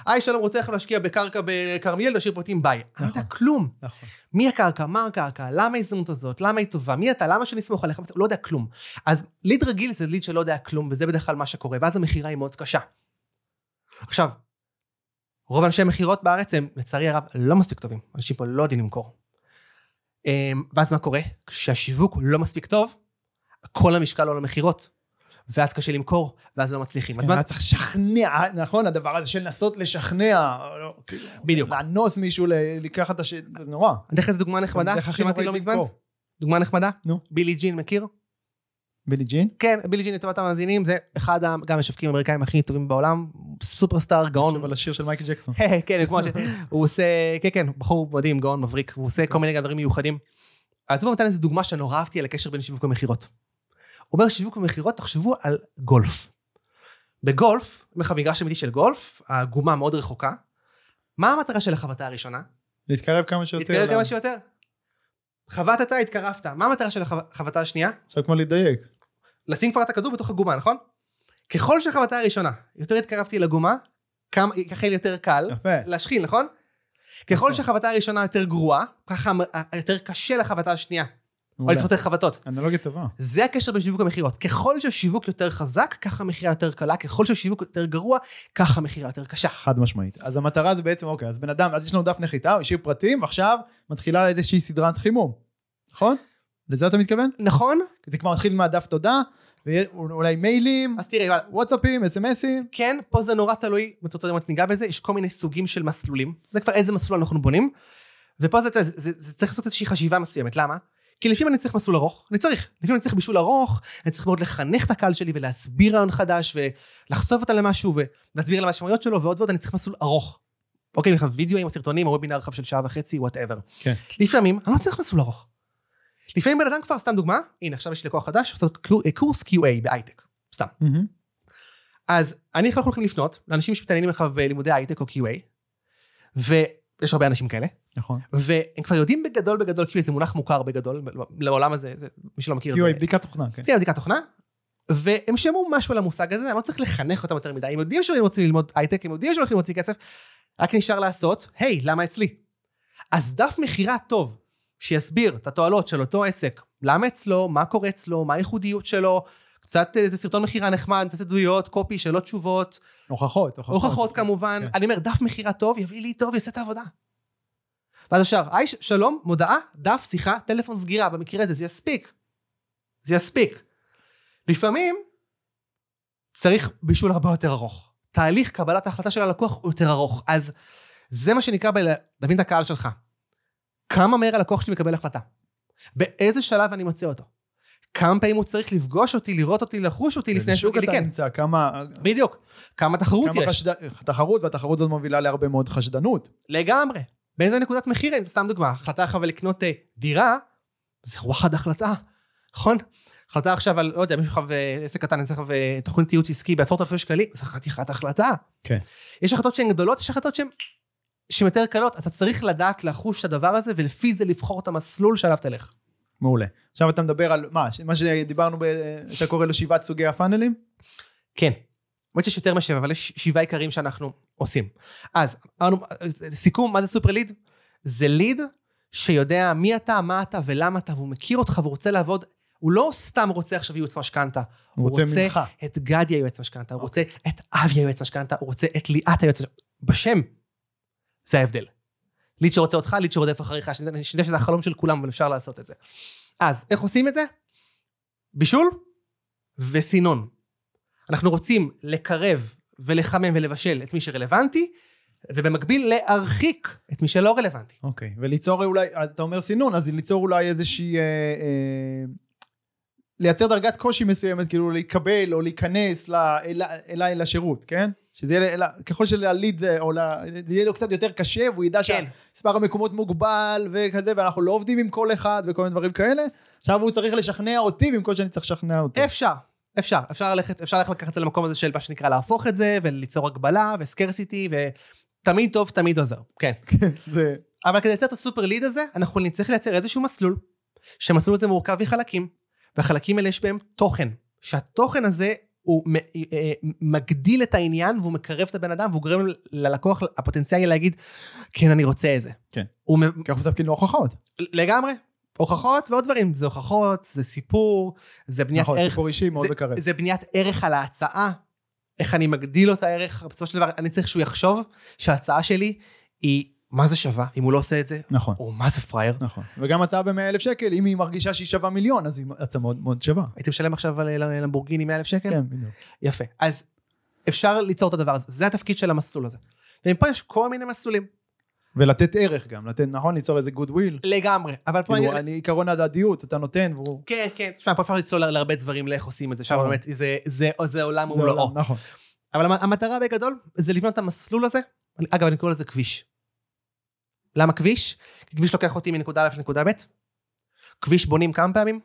והי שלום רוצה לך להשקיע בקרקע בכרמיאל, תשאיר פרטים ביי. אני לא יודע כלום. נכון. מי הקרקע, מה הקרקע, למה ההזדמנות הזאת, למה היא טובה, מי אתה, למה שאני אסמוך עליך, הוא לא יודע כלום. אז ליד רגיל זה ליד שלא יודע כלום, וזה בדרך כלל מה שקורה, ואז המכירה היא מאוד קשה. עכשיו, רוב אנשי המכירות בארץ הם, לצערי הרב, לא מספיק טובים. אנשים פה לא יודעים למכור. אמ, ואז מה קורה? כשהשיווק לא מספיק טוב, כל המשקל עולה למכירות. ואז קשה למכור, ואז לא מצליחים. אז מה... היה צריך לשכנע, נכון, הדבר הזה של לנסות לשכנע, לא, כאילו, בדיוק. לאנוס מישהו לקחת את הש... זה נורא. אני אתן לך דוגמה נחמדה, שמעתי לא מזמן. דוגמה נחמדה, נו. בילי ג'ין, מכיר? בילי ג'ין? כן, בילי ג'ין לטובת המאזינים, זה אחד גם המשווקים האמריקאים הכי טובים בעולם, סופרסטאר, גאון. אבל השיר של מייקל ג'קסון. כן, כמו ש... הוא עושה, כן, כן, בחור מדהים, גאון, מבריק, והוא עושה כל מיני דברים מיוחדים. אז הוא נתן איזה דוגמה שנורא אהבתי על הקשר בין שיווק ומכירות. הוא אומר שיווק ומכירות, תחשבו על גולף. בגולף, אומר לך מגרש אמיתי של גולף, הגומה מאוד רחוקה. מה המטרה של החבטה הראשונה? להתקרב כמה שיותר. להתקרב כמה שיותר. חבטת, התקרבת. מה המטרה של החבטה השנייה? עכשיו כמו לדייק. לשים כבר את הכדור בתוך הגומה, נכון? ככל שהחבטה הראשונה, יותר התקרבתי לגומה, כמה, ככה יהיה יותר קל יפה. להשחיל, נכון? ככל שהחבטה הראשונה יותר גרועה, ככה יותר קשה לחבטה השנייה. או. לצפות יותר חבטות. אנלוגיה טובה. זה הקשר בין שיווק למכירות. ככל שהשיווק יותר חזק, ככה המכירה יותר קלה, ככל שהשיווק יותר גרוע, ככה המכירה יותר קשה. חד משמעית. אז המטרה זה בעצם, אוקיי, אז בן אדם, אז יש לנו דף נחיתה, הוא השאיר פרטים, ועכשיו מתחילה איזושהי סדרת חימום. נכון? לזה אתה מתכוון? נכון? זה כבר מתחיל מהדף תודה, ואולי מיילים, אז תראה, יואל, וואטסאפים, אסמסים. כן, פה זה נורא תלוי, רוצה לראות ניגע בזה, יש כל מיני סוגים של מסלולים. זה כבר איזה מסלול אנחנו בונים. ופה זה, זה, זה, זה צריך לעשות איזושהי חשיבה מסוימת. למה? כי לפעמים אני צריך מסלול ארוך, אני צריך. לפעמים אני צריך בישול ארוך, אני צריך מאוד לחנך את הקהל שלי ולהסביר רעיון חדש ולחשוף אותם למשהו ולהסביר על המשמעויות שלו ועוד ועוד, אני צריך מסלול ארוך. אוקיי, אני חייב וידאו עם סרטונים או וובינר רחב של שעה וחצי, whatever. כן. לפעמים אני לא צריך מסלול ארוך. לפעמים בן אדם כבר, סתם דוגמה, הנה עכשיו יש לי לקוח חדש, עושה קור- קורס QA בהייטק, סתם. מהמם. אז אני אנחנו הולכים לפנות לאנשים שמתעניינים לך בלימודי הייטק או QA, ויש הרבה אנשים כאלה, נכון. והם כבר יודעים בגדול בגדול QA זה מונח מוכר בגדול, לעולם הזה, זה, מי שלא מכיר, QA, זה בדיקת תוכנה, כן. כן, בדיקת תוכנה, והם שמעו משהו על המושג הזה, אני לא צריך לחנך אותם יותר מדי, הם יודעים שהם רוצים ללמוד הייטק, הם יודעים שהם הולכים להוציא כסף, רק נשאר לעשות, היי, למה אצלי? אז דף מכירה טוב, שיסביר את התועלות של אותו עסק, למה אצלו, מה קורה אצלו, מה הייחודיות שלו, קצת איזה סרטון מכירה נחמד, קצת עדויות, קופי, שאלות תשובות, הוכחות, הוכחות. הוכחות כמובן, כן. אני אומר, דף מכירה טוב, יביא לי טוב, יעשה את העבודה. ואז אפשר, היי, שלום, מודעה, דף, שיחה, טלפון סגירה, במקרה הזה, זה יספיק. זה יספיק. לפעמים צריך בישול הרבה יותר ארוך. תהליך קבלת ההחלטה של הלקוח הוא יותר ארוך. אז זה מה שנקרא להבין את הקהל שלך. כמה מהר הלקוח שלי מקבל החלטה? באיזה שלב אני מוצא אותו? כמה פעמים הוא צריך לפגוש אותי, לראות אותי, לחוש אותי לפני שהוא יגיד לי כן. נמצא, כמה... בדיוק. כמה תחרות כמה יש. חשד... תחרות, והתחרות הזאת מובילה להרבה מאוד חשדנות. לגמרי. באיזה נקודת מחיר? סתם דוגמה, החלטה עכשיו לקנות אה, דירה, זה וואחד החלטה, נכון? החלטה עכשיו על, לא יודע, מישהו חייב אה, עסק קטן, עסק עכשיו אה, תוכנית ייעוץ עסקי בעשרות אלפי שקלים, זה חתיכת החלטה. כן. יש החלטות שהן גדולות, יש החלטות שהן שהן יותר קלות, אתה צריך לדעת לחוש את הדבר הזה, ולפי זה לבחור את המסלול שעליו תלך. מעולה. עכשיו אתה מדבר על מה? מה שדיברנו, ב... אתה קורא לו שבעת סוגי הפאנלים? כן. האמת שיש יותר משבע, אבל יש שבעה עיקרים שאנחנו עושים. אז, אמרנו, סיכום, מה זה סופר ליד? זה ליד שיודע מי אתה, מה אתה ולמה אתה, והוא מכיר אותך והוא רוצה לעבוד, הוא לא סתם רוצה עכשיו ייעוץ משכנתה. הוא רוצה ממך. את גדי היועץ משכנתה, הוא רוצה את אבי היועץ משכנתה, הוא רוצה את ליאת היועץ משכנתה. בשם. זה ההבדל. ליד שרוצה אותך, ליד שרודף אחריך, שאני יודע שזה החלום של כולם, אבל אפשר לעשות את זה. אז, איך עושים את זה? בישול וסינון. אנחנו רוצים לקרב ולחמם ולבשל את מי שרלוונטי, ובמקביל להרחיק את מי שלא רלוונטי. אוקיי. וליצור אולי, אתה אומר סינון, אז ליצור אולי איזושהי... אה, אה, לייצר דרגת קושי מסוימת, כאילו להתקבל או להיכנס אליי לשירות, כן? שזה יהיה, אלא- ככל שלליד זה, או ל- זה יהיה לו קצת יותר קשה, והוא ידע כן. שמספר המקומות מוגבל וכזה, ואנחנו לא עובדים עם כל אחד וכל מיני דברים כאלה. עכשיו הוא צריך לשכנע אותי במקום שאני צריך לשכנע אותו. אפשר, אפשר, אפשר ללכת, אפשר ללכת לקחת את זה למקום הזה של מה שנקרא להפוך את זה, וליצור הגבלה וסקרסיטי, ותמיד טוב, תמיד עוזר. כן. כן, זה... אבל כדי לייצר את הסופר ליד הזה, אנחנו נצטרך לייצר איזשהו מסלול, שהמסלול הזה מורכב מחלקים, והחלקים האלה יש בהם תוכן. שהתוכן הזה הוא מ- אה, מגדיל את העניין, והוא מקרב את הבן אדם, והוא גורם ללקוח הפוטנציאלי להגיד, כן, אני רוצה את זה. כן. הוא ככה מספקים לו הוכחות. לגמרי. הוכחות ועוד דברים, זה הוכחות, זה סיפור, זה בניית נכון, ערך, סיפור אישי מאוד זה, מקרב. זה בניית ערך על ההצעה, איך אני מגדיל לו את הערך, בסופו של דבר אני צריך שהוא יחשוב שההצעה שלי היא מה זה שווה, אם הוא לא עושה את זה, נכון. או מה זה פראייר. נכון. וגם הצעה ב-100 אלף שקל, אם היא מרגישה שהיא שווה מיליון, אז היא הצעה מאוד מאוד שווה. הייתי משלם עכשיו על למבורגיני 100 אלף שקל? כן, בדיוק. יפה. אז אפשר ליצור את הדבר הזה, זה התפקיד של המסלול הזה. ומפה יש כל מיני מסלולים, ולתת ערך גם, לתת, נכון? ליצור איזה goodwill. לגמרי. אבל פה כאילו, אני... עיקרון ההדדיות, אתה נותן, והוא... כן, כן, תשמע, פה אפשר לצלול להרבה דברים לאיך עושים את זה, שם נכון. באמת, זה- עולם ומלואו. נכון. אבל המ- המטרה בגדול זה לבנות את המסלול הזה. אגב, אני קורא לזה כביש. למה כביש? כי כביש לוקח אותי מנקודה א' לנקודה ב'. כביש בונים כמה פעמים?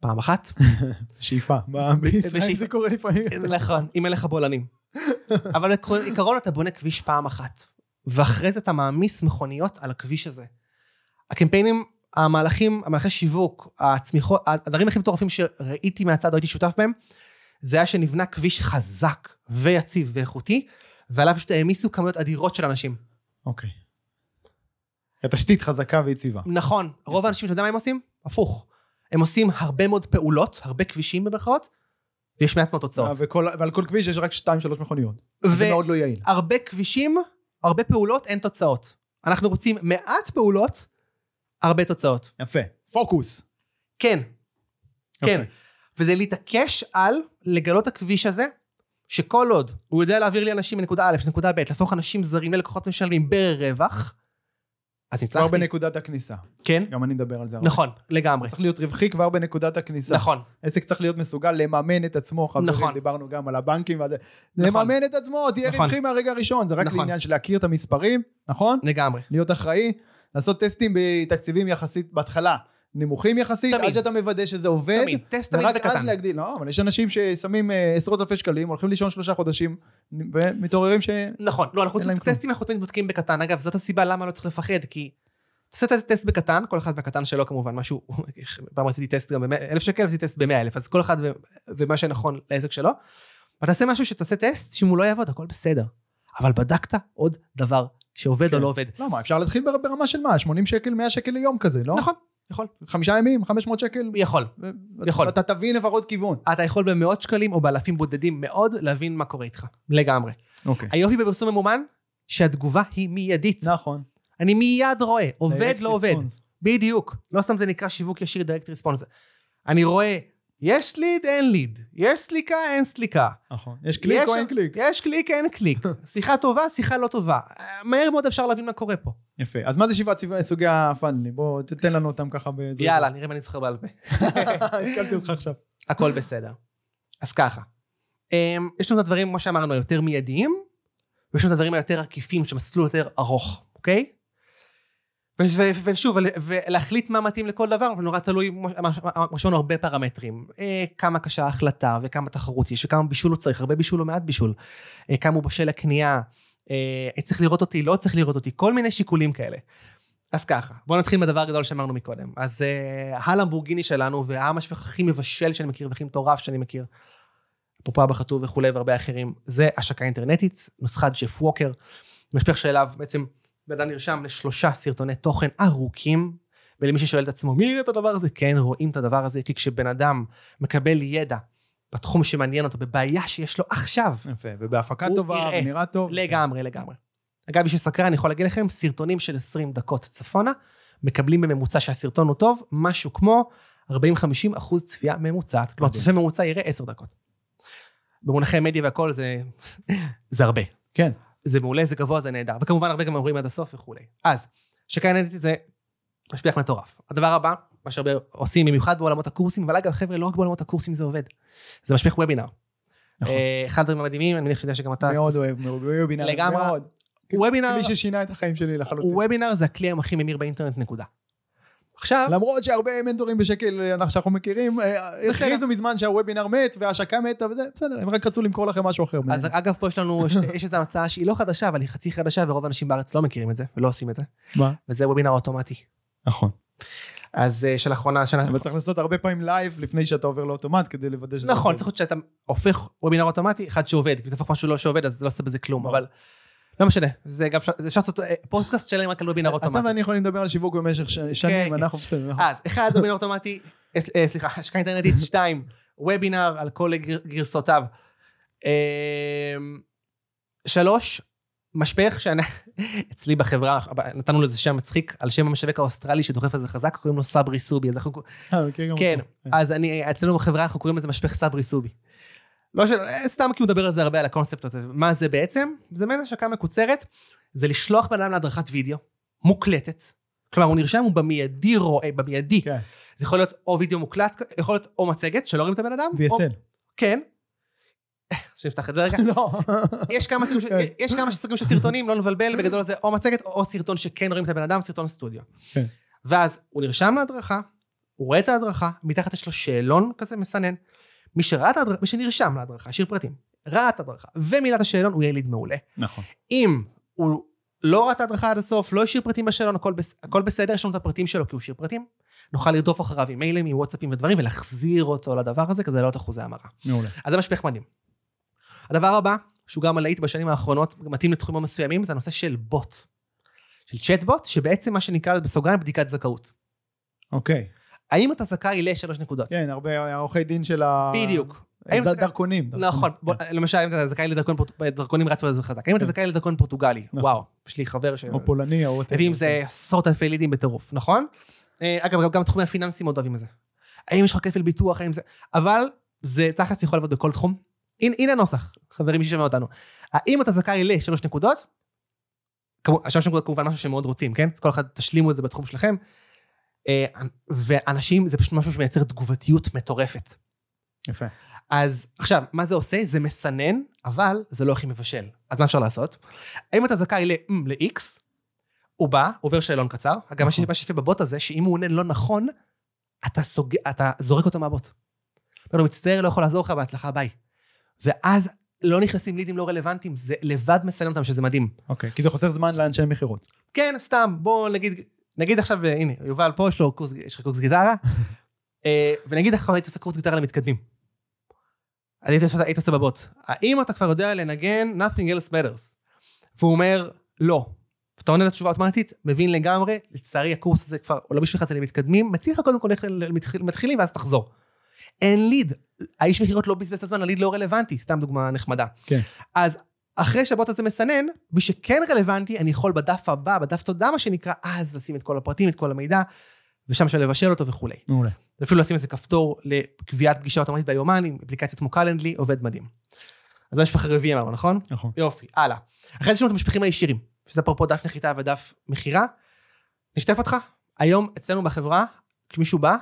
פעם אחת. שאיפה. בישראל. זה קורה לפעמים. נכון, אם אין לך בולענים. אבל עיקרון אתה בונה כביש פעם אחת, ואחרי זה אתה מעמיס מכוניות על הכביש הזה. הקמפיינים, המהלכים, המהלכי שיווק, הצמיחות, הדברים הכי מטורפים שראיתי מהצד, או הייתי שותף בהם, זה היה שנבנה כביש חזק ויציב ואיכותי, ועליו פשוט העמיסו כמויות אדירות של אנשים. אוקיי. התשתית חזקה ויציבה. נכון, רוב האנשים, אתה יודע מה הם עושים? הפוך. הם עושים הרבה מאוד פעולות, הרבה כבישים במרכאות, ויש מעט מאוד תוצאות. וכל- ועל כל כביש יש רק 2-3 מכוניות. זה מאוד לא יעיל. והרבה כבישים, הרבה פעולות, אין תוצאות. אנחנו רוצים מעט פעולות, הרבה תוצאות. יפה. פוקוס. כן, כן. וזה להתעקש על לגלות הכביש הזה, שכל עוד הוא יודע להעביר לי אנשים מנקודה א' לנקודה ב', להפוך אנשים זרים ללקוחות משלמים ברווח, אז כבר ניצחתי. בנקודת הכניסה. כן, גם אני אדבר על זה. הרבה. נכון, לגמרי. צריך להיות רווחי כבר בנקודת הכניסה. נכון, עסק צריך להיות מסוגל לממן את עצמו, חברים, נכון. דיברנו גם על הבנקים, ועל זה. נכון. לממן את עצמו, תהיה נכון. רווחי מהרגע הראשון, זה רק נכון. לעניין של להכיר את המספרים, נכון? לגמרי. להיות אחראי, לעשות טסטים בתקציבים יחסית בהתחלה, נמוכים יחסית, תמיד. עד שאתה מוודא שזה עובד. תמיד, טסט תמיד ורק אז בקטן. להגדיל, לא, אבל יש אנשים ששמים אה, עשרות אלפי שקלים, הולכים לישון שלושה חודשים, ומתעוררים ש... נכון, לא, אנחנו עושים. טסטים, אנחנו תמיד בודקים בקטן. אגב, זאת הסיבה למה לא צריך לפחד, כי תעשה טסט- טסט בקטן, כל אחד והקטן שלו כמובן, משהו, פעם עשיתי טסט גם ב-1,000 שקל, עשיתי טסט ב-100 אלף, אז כל אחד ו- ומה שנכון לעסק שלו. ותעשה משהו שתעשה טסט, שאם הוא לא יעבוד, הכל בסדר. אבל בדקת עוד דבר שעובד כן. או לא עובד. למה, אפשר להתחיל בר- ברמה של מה? 80 שקל, 100 שקל ליום כזה, לא? נכון, יכול, חמישה ימים, 500 שקל. יכול. ו- יכול. אתה תבין לפחות כיוון. אתה יכול במאות שקלים או באלפים בודדים מאוד להבין מה קורה איתך. לגמרי. אוקיי. היופי בפרסום ממומן, שהתגובה היא מיידית. נכון. אני מיד רואה, עובד, לא עובד. בדיוק. לא סתם זה נקרא שיווק ישיר דירקט ריספונס. אני רואה, יש ליד, אין ליד. יש סליקה, אין סליקה. נכון. יש קליק יש- או אין קליק? יש קליק, אין קליק. שיחה טובה, שיחה לא טובה. מהר מאוד אפשר להבין מה קורה פה. יפה. אז מה זה שבעת סוגי הפאנלים? בוא, תתן לנו אותם ככה באיזה... יאללה, נראה אם אני זוכר בעל פה. התקלתי אותך עכשיו. הכל בסדר. אז ככה. אמ, יש לנו את הדברים, כמו שאמרנו, היותר מיידיים, ויש לנו את הדברים היותר עקיפים, שמסלול יותר ארוך, אוקיי? ושוב, ול- ולהחליט מה מתאים לכל דבר, נורא תלוי, כמו שאמרנו, הרבה פרמטרים. אה, כמה קשה ההחלטה, וכמה תחרות יש, וכמה בישול הוא צריך, הרבה בישול או מעט בישול. אה, כמה הוא בשל לקנייה, אה, צריך לראות אותי, לא צריך לראות אותי, כל מיני שיקולים כאלה. אז ככה, בואו נתחיל מהדבר הגדול שאמרנו מקודם. אז הלמבורגיני שלנו, והמשפך הכי מבשל שאני מכיר, והכי מטורף שאני מכיר, אפרופו אבא חטוב וכולי והרבה אחרים, זה השקה אינטרנטית, נוסחת ג'ף ווקר, משפך שאליו בעצם בן אדם נרשם לשלושה סרטוני תוכן ארוכים, ולמי ששואל את עצמו, מי יראה את הדבר הזה? כן, רואים את הדבר הזה, כי כשבן אדם מקבל ידע בתחום שמעניין אותו, בבעיה שיש לו עכשיו, יפה. ובהפקה טובה. ונראה טוב. לגמרי, לגמרי. אגב, מי שסקרן, אני יכול להגיד לכם, סרטונים של 20 דקות צפונה, מקבלים בממוצע שהסרטון הוא טוב, משהו כמו 40-50 אחוז צפייה ממוצעת. כלומר. צופה ממוצע יראה 10 דקות. במונחי מדיה והכל זה, זה הרבה. כן. זה מעולה, זה גבוה, זה נהדר. וכמובן, הרבה גם רואים עד הסוף וכולי. אז, שקה אנליטית זה משפיח מטורף. הדבר הבא, מה שהרבה עושים, במיוחד בעולמות הקורסים, אבל אגב, חבר'ה, לא רק בעולמות הקורסים זה עובד. זה משפיח וובינר. נכון. אה, אחד הדברים המדהימים, אני מניח שאתה יודע שגם אתה... מאוד אוהב, מאוד וובינר. לגמרי. וובינר, כלי ששינה את החיים שלי לחלוטין. וובינר זה הכלי הכי ממיר באינטרנט, נקודה. עכשיו, למרות שהרבה מנטורים בשקל אנחנו- שאנחנו מכירים, אה, הכריזו מזמן שהוובינר מת וההשקה מתה וזה, בסדר, הם רק רצו למכור לכם משהו אחר. אז אגב, פה יש לנו, יש- איזו המצאה שהיא לא חדשה, אבל היא חצי חדשה, ורוב האנשים בארץ לא מכירים את זה, ולא עושים את זה, מה? וזה וובינר אוטומטי. נכון. אז אה, שלאחרונה, שנה... אבל צריך לעשות הרבה פעמים לייב לפני שאתה עובר לאוטומט כדי לוודא שזה... נכון. צריך להיות שאתה הופך וובינר אוטומטי, אחד שעובד, אם תהפוך משהו לא שעובד, אז לא עושה בזה כלום. אבל לא משנה, זה גם, זה אפשר לעשות אה, פודקאסט שלם רק על וובינר אתה אוטומטי. ואני יכולים לדבר על שיווק במשך ש- שנים, כן. אנחנו בסדר. נכון. אז אחד, וובינר אוטומטי, אה, אה, סליחה, השקה אינטרנטית, שתיים, וובינר על כל גר- גרסותיו. אה, שלוש, משפך שאצלי בחברה, נתנו לזה שם מצחיק, על שם המשווק האוסטרלי שדוחף על זה חזק, קוראים לו Sabri Suby. אז אנחנו, כן. אז אני, אצלנו בחברה אנחנו קוראים לזה משפך Sabri Suby. לא של... אה, סתם כי הוא מדבר על זה הרבה, על הקונספט הזה. מה זה בעצם? זה מעין השקה מקוצרת, זה לשלוח בן אדם להדרכת וידאו, מוקלטת. כלומר, הוא נרשם, הוא במיידי רואה, במיידי. כן, זה יכול להיות או וידאו מוקלט, יכול להיות או מצגת, שלא רואים את הבן אדם. או... VSL. כן. שנפתח את זה רגע. לא. יש כמה סוגים כן. יש כמה סוגים של סרטונים, לא נבלבל, בגדול זה או מצגת או או סרטון שכן רואים את הבן אדם, סרטון סטודיו. כן. ואז הוא נרשם להדרכה, הוא רואה את ההדרכה, מתחת יש לו שאלון כזה מסנן. מי שראה את ההדרכה, מי שנרשם להדרכה, השאיר פרטים, ראה את ההדרכה, ומילא את השאלון, הוא יליד מעולה. נכון. אם הוא לא ראה את ההדרכה עד הסוף, לא השאיר פרטים בשאלון, הכל, בס... הכל בסדר, יש לנו את הפרטים שלו כי הוא השאיר פרטים, נוכל לרדוף אחריו עם מיילים, עם וואטסאפים ודברים, ולהחזיר אותו לדבר הזה כדי להעלות אחוזי המרה. מעולה. אז זה משפך מדהים. הדבר הבא, שהוא גם הלהיט בשנים האחרונות, מתאים לתחומים מסוימים, זה הנושא של בוט. של צ'טבוט, שבעצם מה שנקרא בסוגריים בדיקת זכאות. אוקיי. האם אתה זכאי לשלוש נקודות? כן, הרבה עורכי דין של ה... בדיוק. דרכונים. נכון, בוא, למשל אם אתה זכאי לדרכון, דרכונים רצו על זה חזק. האם אתה כן. זכאי לדרכון פורטוגלי? נכון. וואו, יש לי חבר ש... או פולני או... עם זה עשרות אלפי לידים בטירוף, נכון? אה, אגב, גם- תחומי הפיננסים מאוד אוהבים את זה. האם יש לך כפל ביטוח, האם זה... אבל זה תכלס יכול לעבוד בכל תחום. הנה, הנוסח, חברים, מי ששומע אותנו. האם אתה זכאי לשלוש נקודות? השלוש נקודות כמובן משהו שהם מאוד רוצים, כן? כל אחד תשלימו את זה בתחום שלכם. אה, ואנשים, זה פשוט משהו שמייצר תגובתיות מטורפת. יפה. אז עכשיו, מה זה עושה? זה מסנן, אבל זה לא הכי מבשל. אז מה אפשר לעשות? האם אתה זכאי ל-X, הוא בא, עובר שאלון קצר. אגב, מה נכון. מה שיפה בבוט הזה, שאם הוא עונה לא נכון, אתה, סוג... אתה זורק אותו מהבוט. אומר לו, מצטער, לא יכול לעזור לך, בהצלחה, ביי. ואז לא נכנסים לידים לא רלוונטיים, זה לבד מסנן אותם, שזה מדהים. אוקיי, כי זה חוסך זמן לאנשי מכירות. כן, סתם, בוא נגיד, נגיד עכשיו, הנה, יובל פה, יש לו קורס, יש לך קורס גיטרה, אה, ונגיד עכשיו הייתי עושה קורס גיטרה למתקדמים. אז היית עושה, היית עושה בבוט. האם אתה כבר יודע לנגן nothing else matters? והוא אומר, לא. ואתה עונה לתשובה אוטומטית, מבין לגמרי, לצערי הקורס הזה כבר, או לא בשבילך זה למתקדמים, מציע לך קודם כל ללכת למתחילים ואז תחזור. אין ליד, האיש מכירות לא בזבז את הזמן, הליד לא רלוונטי, סתם דוגמה נחמדה. כן. אז אחרי שהבוט הזה מסנן, מי שכן רלוונטי, אני יכול בדף הבא, בדף תודה מה שנקרא, אז לשים את כל הפרטים, את כל המידע, ושם אפשר לבשל אותו וכולי. מעולה. ואפילו לשים איזה כפתור לקביעת פגישה אוטומטית ביומן עם אפליקציות כמו קלנדלי, עובד מדהים. אז זה המשפחה הרביעי אמרנו, נכון? נכון. יופי, הלאה. אחרי זה יש לנו את המשפחים הישירים, שזה אפרופו דף נחיתה ודף מכירה. נשתף אותך, היום אצלנו בחברה, כשמישהו בא,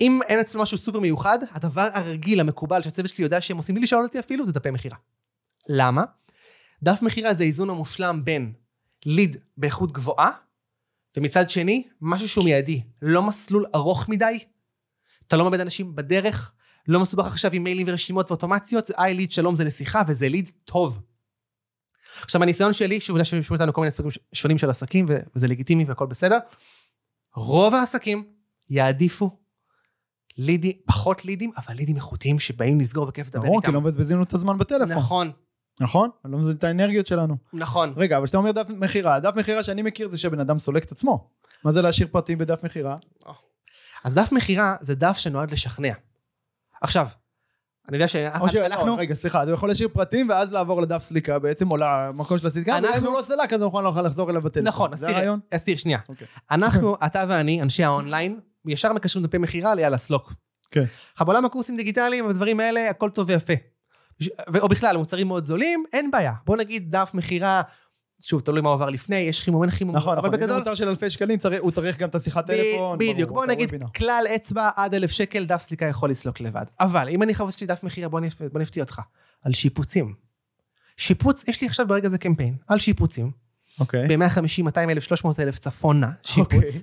אם אין אצלו משהו סופר מיוחד, הדבר הרגיל, המקובל, שהצוות שלי יודע שהם עושים בלי לשאול אותי אפילו, זה דפי מכירה. למה? דף מכירה זה האיזון המושלם בין ליד באיכות גבוהה, ומצד שני, משהו שהוא מיידי, לא מסלול ארוך מדי. אתה לא מאבד אנשים בדרך, לא מסובך עכשיו עם מיילים ורשימות ואוטומציות, זה איי ליד שלום זה לשיחה, וזה ליד טוב. עכשיו, הניסיון שלי, שוב, יש איתנו כל מיני סוגים שונים של עסקים, וזה לגיטימי והכל בסדר, רוב העסקים יעדיפו לידים, פחות לידים, אבל לידים איכותיים שבאים לסגור וכיף לדבר איתם. ברור, כי לא מבזבזים לנו את הזמן בטלפון. נכון, נכון? אני לא מבזבז את האנרגיות שלנו. נכון. רגע, אבל כשאתה אומר דף מכירה, דף מכירה שאני מכיר זה שבן אדם סולק את עצמו. מה זה להשאיר פרטים בדף מכירה? אז דף מכירה זה דף שנועד לשכנע. עכשיו, אני יודע. שאנחנו... לא, רגע, סליחה, אתה יכול להשאיר פרטים ואז לעבור לדף סליקה בעצם, או למקום של הסליקה, אנחנו- לא סלק אז אנחנו נוכל לחזור אליו בטלפון. נכון, אז תראה? אז תראה, שנייה. אוקיי. אנחנו, אתה ואני, אנשי האונליין, ישר מקשרים דפי מכירה ליאללה סלוק. כן. בעולם הקורסים דיגיטליים והדברים האלה, הכל טוב ויפה. או בכלל, מוצרים מאוד זולים, אין בעיה. בוא נגיד דף מכירה, שוב, תלוי מה הוא עבר לפני, יש חימום, אין חימום, נכון, אבל נכון, אם זה בגדול, מוצר של אלפי שקלים, צריך- הוא צריך גם את השיחת טלפון. בדיוק, בוא נגיד הוובינר. כלל אצבע עד אלף שקל, דף סליקה יכול לסלוק לבד. אבל אם אני לי דף מכירה, בוא נפ- בוא נפתיע אותך. על שיפוצים. שיפוץ, יש לי עכשיו ברגע זה קמפיין, על שיפוצים, אוקיי. ב-150, 200 אלף, 300 אלף צפונה, שיפוץ. אוקיי.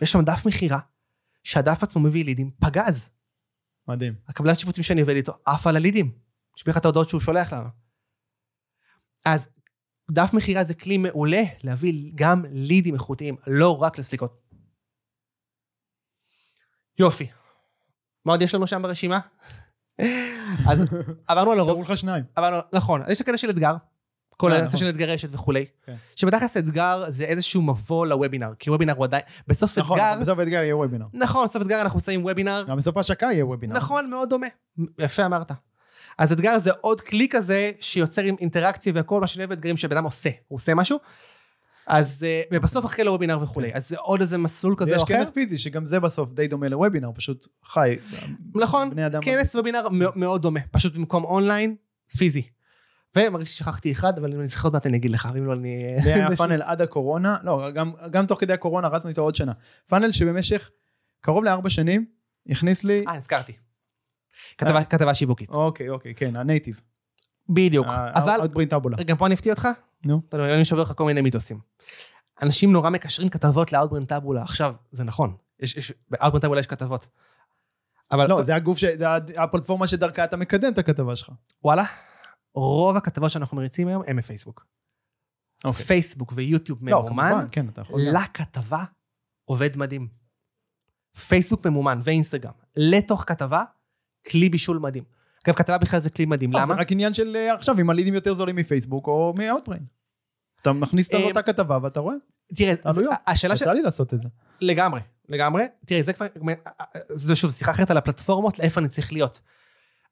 ויש שם דף מכירה, שהדף עצמו מביא לידים, פגז. מדהים. הקבלן שיפוצים שאני עובד איתו, עף על הלידים. משפיע לך את ההודעות שהוא שולח לנו. אז דף מכירה זה כלי מעולה להביא גם לידים איכותיים, לא רק לסליקות. יופי. מה עוד יש לנו שם ברשימה? אז עברנו על הרוב, לך שניים. עברנו, נכון, יש כאלה של אתגר, כל אה, הנושא נכון. של אתגר רשת וכולי, כן. שבתכלס אתגר זה איזשהו מבוא לוובינר, כי וובינר הוא עדיין, בסוף נכון, אתגר, בסוף האתגר יהיה וובינר. נכון, בסוף אתגר אנחנו שמים וובינר, גם בסוף ההשקה יהיה וובינר. נכון, מאוד דומה. יפה אמרת. אז אתגר זה עוד כלי כזה שיוצר עם אינטראקציה וכל מה שאני אוהב באתגרים שבן אדם עושה, הוא עושה משהו. אז אה, ובסוף אחרי לוובינר וכולי, אז זה עוד איזה מסלול כזה או אחר. כנס פיזי, שגם זה בסוף די דומה לוובינר, פשוט חי. נכון, כנס וובינר מאוד- מאוד דומה, פשוט במקום אונליין, פיזי. ומרגיש ששכחתי אחד, אבל אם אני זוכר עוד מעט אני אגיד לך, ואם לא אני... זה היה פאנל עד הקורונה, לא, גם, גם תוך כדי הקורונה רצנו איתו עוד שנה. פאנל שבמשך קרוב לארבע שנים הכניס לי... אה, נזכרתי. כתבה- כתבה שיווקית. אוקיי, אוקיי, כן, הנייטיב. בדיוק. אבל, Outbrain טאבולה. רגע, פה אני אפתיע אותך? נו. אתה יודע, אני שובר לך כל מיני מיתוסים. אנשים נורא מקשרים כתבות לאוטברן טאבולה. עכשיו, זה נכון, באוטברן טאבולה יש כתבות. אבל לא, זה הגוף, ש- זה הפלטפורמה שדרכה אתה מקדם את הכתבה שלך. וואלה, רוב הכתבות שאנחנו מריצים היום הם בפייסבוק. אוקיי. פייסבוק ויוטיוב לא, ממומן, כמובן, כן, אתה יכול גם. לכתבה עובד מדהים. פייסבוק ממומן ואינסטגרם, לתוך כתבה, כלי בישול מדהים. אגב, כתבה בכלל זה כלי מדהים, לא, למה? זה רק עניין של אה, עכשיו, אם הלידים יותר זולים מפייסבוק או מאוטבריין. אתה מכניס את אה, אותה כתבה ואתה רואה, תראה. השאלה ש... יצא לי לעשות את זה. לגמרי, לגמרי. תראה, זה כבר, זה שוב שיחה אחרת על הפלטפורמות, לאיפה אני צריך להיות.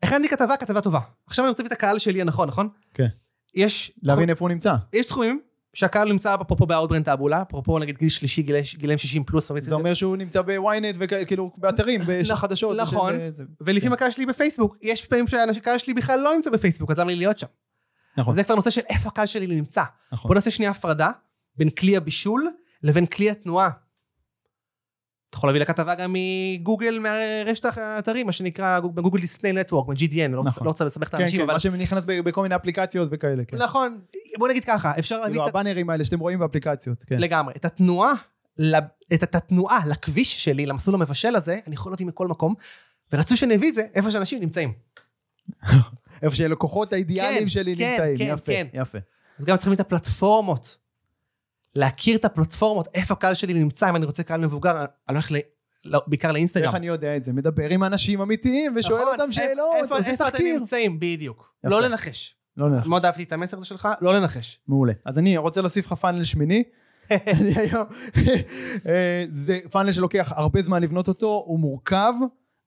הכנתי כתבה, כתבה טובה. עכשיו אני רוצה להביא את הקהל שלי הנכון, נכון? כן. יש, להבין איפה הוא נמצא. יש תחומים שהקהל נמצא אפרופו באוטברן טאבולה, אפרופו נגיד גיל שלישי, גילאים 60 פלוס, זה אומר שהוא נמצא בוויינט וכאילו באתרים, נכ- בחדשות. נכון. אה, ולפעמים הקהל שלי בפייסבוק, יש פעמים שהקהל שלי בכלל לא נמצא בפייסבוק, אז למה לי להיות שם? נכון. זה כבר נושא של איפה הקהל שלי נמצא. נכון. בוא נעשה שנייה הפרדה בין כלי הבישול לבין כלי התנועה. אתה יכול להביא לכתבה גם מגוגל, מהרשת האתרים, מה שנקרא גוגל דיספליי נטוורק, מ-GDN, לא נכון. לא רוצה לסבך את כן, האנשים, כן, אבל מה שנכנס בכל מיני אפליקציות וכאלה, כן. נכון, בוא נגיד ככה, אפשר להביא כאילו הבאנרים האלה שאתם רואים באפליקציות, כן. לגמרי, את התנועה את, את התנועה לכביש שלי, למסלול המבשל הזה, אני יכול להביא מכל מקום, ורצו שאני אביא את זה איפה שאנשים נמצאים. איפה שהלקוחות האידיאליים כן, שלי כן, נמצאים. כן, יפה, כן. יפה. אז גם צריכים את הפלטפורמות. להכיר את הפלטפורמות, איפה הקהל שלי נמצא, אם אני רוצה קהל מבוגר, אני הולך ל... לא, בעיקר לאינסטגרם. איך אני יודע את זה? מדבר עם אנשים אמיתיים ושואל נכון, אותם איפה- שאלות, איפה, עושה איפה אתם. נמצאים, בדיוק. יפה. לא לנחש. לא נלך. מאוד אהבתי את המסר הזה שלך, לא לנחש. מעולה. אז אני רוצה להוסיף לך פאנל שמיני. אני היום... אה, זה פאנל שלוקח הרבה זמן לבנות אותו, הוא מורכב,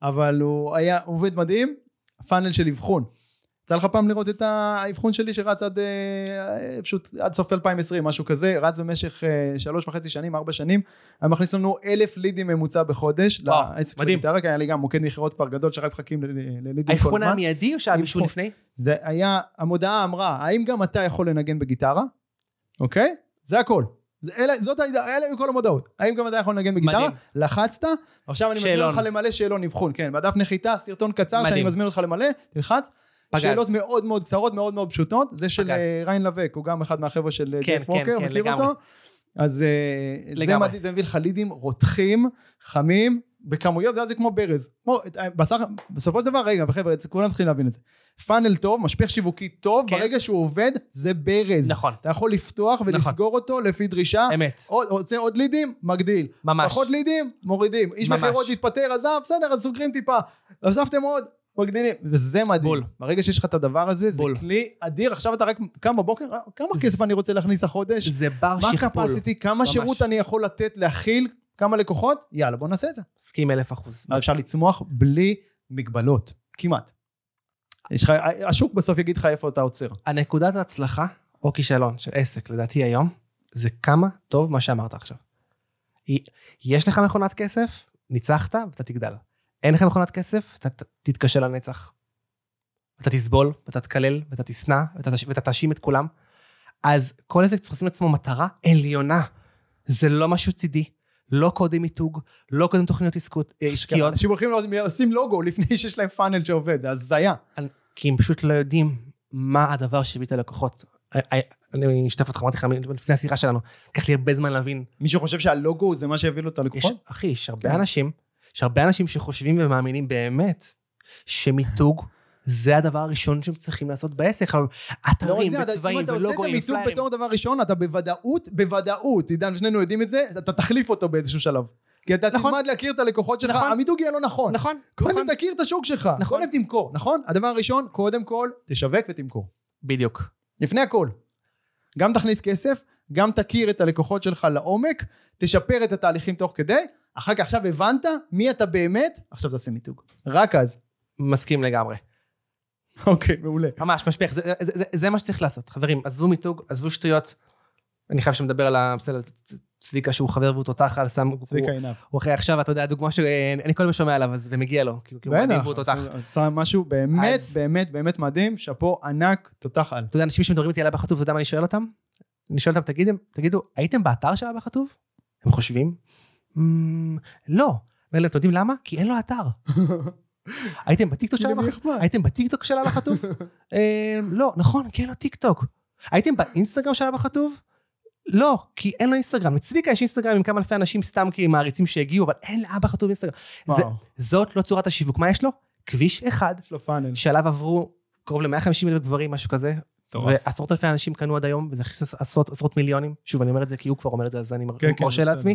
אבל הוא היה עובד מדהים. פאנל של אבחון. יצא לך פעם לראות את האבחון שלי שרץ עד, אה, פשוט עד סוף 2020, משהו כזה, רץ במשך אה, שלוש וחצי שנים, ארבע שנים, היה מכניס לנו אלף לידים ממוצע בחודש. וואו, מדהים. הגיטרה, כי היה לי גם מוקד מכירות כבר גדול שרק מחכים ללידים כל האבחון הזמן. מיידי או שהיה מישהו. לפני? זה היה, המודעה אמרה, האם גם אתה יכול לנגן בגיטרה? אוקיי? זה הכל. אלה, זאת, אלה היו כל המודעות. האם גם אתה יכול לנגן בגיטרה? מדהים. לחצת, עכשיו אני מזמין. אותך למלא שאלון אבחון. כן, בדף נחיתה, סרטון קצר שאני מדהים. מזמין אותך למלא, תלחץ. פגז. שאלות מאוד מאוד קצרות, מאוד מאוד פשוטות. זה של פגז. אה, ריין לבק, הוא גם אחד מהחבר'ה של אה, כן, ג'ף כן, ווקר, כן, מכיר לגמרי. אותו? אז אה, זה לגמרי. מדהים, זה מביא לך לידים רותחים, חמים, בכמויות, זה זה כמו ברז. כמו, בסך, בסופו של דבר, רגע, חבר'ה, כולם צריכים להבין את זה. פאנל טוב, משפיך שיווקי טוב, כן. ברגע שהוא עובד, זה ברז. נכון, אתה יכול לפתוח ולסגור אותו לפי דרישה. אמת. עוד- רוצה עוד לידים? מגדיל. ממש. פחות לידים? מורידים. איש. מכירות התפטר, עזב, בסדר, אז סוגרים טיפה. הוספתם עוד? מגדילים. וזה מדהים. בול. ברגע שיש לך את הדבר הזה, זה בול. כלי אדיר. עכשיו אתה רק קם בבוקר, אה, כמה זה- כסף אני רוצה להכניס לחודש? זה בר מה שכפול. הקפסיטי? כמה ממש. שירות אני יכול לתת, להכיל? כמה לקוחות? יאללה, בוא נעשה את זה. מסכים אלף אחוז. אפשר לצמוח בלי מגבלות. כמעט. יש לך, השוק בסוף יגיד לך איפה אתה עוצר. הנקודת ההצלחה או כישלון של עסק, לדעתי היום, זה כמה טוב מה שאמרת עכשיו. יש לך מכונת כסף, ניצחת ואתה תגדל. אין לך מכונת כסף, אתה תתקשה לנצח. אתה תסבול, ואתה תקלל, ואתה תשנא, ואתה תאשים את כולם. אז כל עסק צריך לשים לעצמו מטרה עליונה. זה לא משהו צידי, לא קודם מיתוג, לא קודם תוכניות עסקות- אה, עסקיות, אנשים הולכים לשים לוגו לפני שיש להם פאנל שעובד, זה הזיה. כי הם פשוט לא יודעים מה הדבר שהביא את הלקוחות. אני אשתף אותך, אמרתי לך לפני השיחה שלנו, לקח לי הרבה זמן להבין. מישהו חושב שהלוגו זה מה שיביא לו את הלקוחות? אחי, יש הרבה כן. אנשים, יש הרבה אנשים שחושבים ומאמינים באמת שמיתוג זה הדבר הראשון שהם צריכים לעשות בעסק. אבל לא אתרים אתה- וצבעים אם אתה עושה את המיתוג. בתור דבר ראשון, אתה בוודאות, בוודאות, עידן, שנינו יודעים את זה, אתה תחליף אותו באיזשהו שלב. כי אתה נכון. תלמד להכיר את הלקוחות שלך, נכון. המיתוג יהיה לא נכון. נכון, נכון, קודם תכיר את השוק שלך, נכון. קודם תמכור, נכון? הדבר הראשון, קודם כל, תשווק ותמכור. בדיוק. לפני הכל. גם תכניס כסף, גם תכיר את הלקוחות שלך לעומק, תשפר את התהליכים תוך כדי, אחר כך עכשיו הבנת מי אתה באמת, עכשיו תעשה מיתוג. רק אז. מסכים לגמרי. אוקיי, מעולה. ממש משפיח, זה, זה, זה, זה מה שצריך לעשות. חברים, עזבו מיתוג, עזבו שטויות. אני חייב שמדבר על צביקה שהוא חבר והוא תותח על סם, צביקה עינב. הוא אחרי עכשיו, אתה יודע, דוגמה שאני כל הזמן שומע עליו, אז ומגיע לו, כאילו, הוא מדהים והוא תותח. עשה משהו באמת, באמת, באמת מדהים, שאפו ענק, תותח על. אתה יודע, אנשים שמדברים איתי על אבא חטוב, אתה יודע מה אני שואל אותם? אני שואל אותם, תגידו, הייתם באתר של אבא חטוב? הם חושבים, "מ, לא. אומר להם, אתם יודעים למה? כי אין לו אתר. הייתם בטיקטוק של חטוב? אכפת? הייתם בטיקטוק של חטוב? "אה, לא, נכון, כי אין לו טיקטוק. הייתם באינסטגרם של אבא חטוב? לא, כי אין לו אינסטגרם. לצביקה יש אינסטגרם עם כמה אלפי אנשים סתם כי מעריצים שהגיעו, אבל אין לאבא חטוב אינסטגרם. זה- זאת לא צורת השיווק. מה יש לו? כביש אחד. שעליו עברו קרוב ל-150 אלף גברים, משהו כזה. ועשרות אלפי אנשים קנו עד היום, וזה הכניס עשרות, עשרות מיליונים. שוב, אני אומר את זה כי הוא כבר אומר את זה, אז אני כן, כן, מרשה בסדר. לעצמי.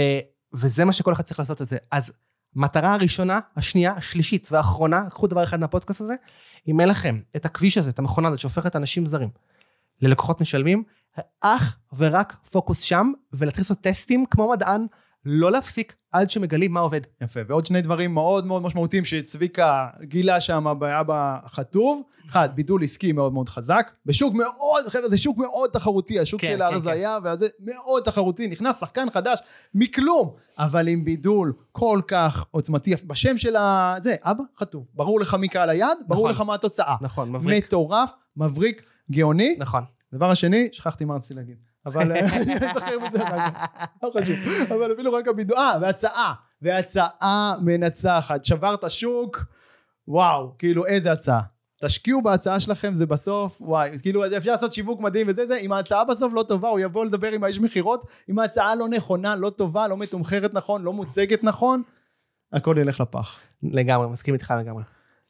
אה, וזה מה שכל אחד צריך לעשות את זה. אז מטרה הראשונה, השנייה, השלישית והאחרונה, קחו דבר אחד מהפודקאסט הזה, אם אין לכם את הכביש הזה, את המכונה הזאת שהופכת אנשים זרים ללקוחות משלמים, אך ורק פוקוס שם, ולהתחיל לעשות טסטים כמו מדען, לא להפסיק עד שמגלים מה עובד. יפה, ועוד שני דברים מאוד מאוד משמעותיים שצביקה גילה שם באבא חטוב. אחד, בידול עסקי מאוד מאוד חזק. בשוק מאוד, חבר'ה, זה שוק מאוד תחרותי, השוק כן, של כן, ההרזייה, והזה מאוד תחרותי, נכנס שחקן חדש מכלום, אבל עם בידול כל כך עוצמתי, בשם של ה... זה, אבא חטוב. ברור לך מי קהל היעד, ברור נכון. לך מה התוצאה. נכון, מבריק. מטורף, מבריק, גאוני. נכון. דבר השני, שכחתי מה רציתי להגיד. אבל אה, אני אזכר מזה אחר כך. לא חשוב. אבל אפילו רק הבידול, אה, והצעה. והצעה מנצחת. שברת שוק, וואו, כאילו איזה הצעה. תשקיעו בהצעה שלכם, זה בסוף, וואי, כאילו אפשר לעשות שיווק מדהים וזה זה, אם ההצעה בסוף לא טובה, הוא יבוא לדבר עם האיש מכירות, אם ההצעה לא נכונה, לא טובה, לא מתומחרת נכון, לא מוצגת נכון, הכל ילך לפח. לגמרי, מסכים איתך לגמרי.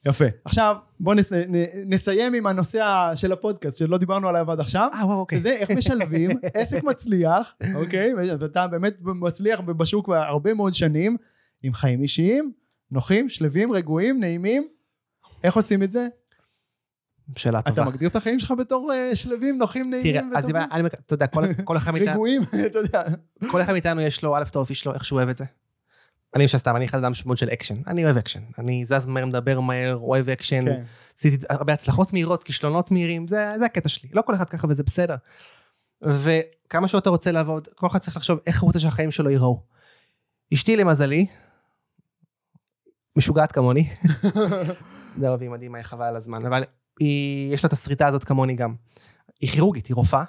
יפה. עכשיו, בואו נס, נ, נסיים עם הנושא של הפודקאסט, שלא דיברנו עליו עד עכשיו. אה, וואו, אוקיי. וזה איך משלבים עסק מצליח, אוקיי? ואתה באמת מצליח בשוק כבר הרבה מאוד שנים, עם חיים אישיים, נוחים, שלווים, רגועים, נעימים. איך עושים את זה? שאלה אתה טובה. מגדיר את החיים שלך בתור אה, שלווים, נוחים, תראה, נעימים אז אם? אני, אתה יודע, כל- כל אחד מאיתנו, רגועים, אתה יודע. כל אחד מאיתנו יש לו, א', את האופי שלו, איך שהוא אוהב את זה. אני למשל סתם, אני אדם מאוד של אקשן. אני אוהב אקשן. אני זז מהר, מדבר מהר, אוהב אקשן. כן. עשיתי הרבה הצלחות מהירות, כישלונות מהירים, זה, זה הקטע שלי. לא כל אחד ככה וזה בסדר. וכמה שעות אתה רוצה לעבוד, כל אחד צריך לחשוב איך הוא רוצה שהחיים שלו ייראו. אשתי למזלי, משוגעת כמוני. והיא מדהימה, היא חבל על הזמן, אבל היא, יש לה את הסריטה הזאת כמוני גם. היא כירורגית, היא רופאה.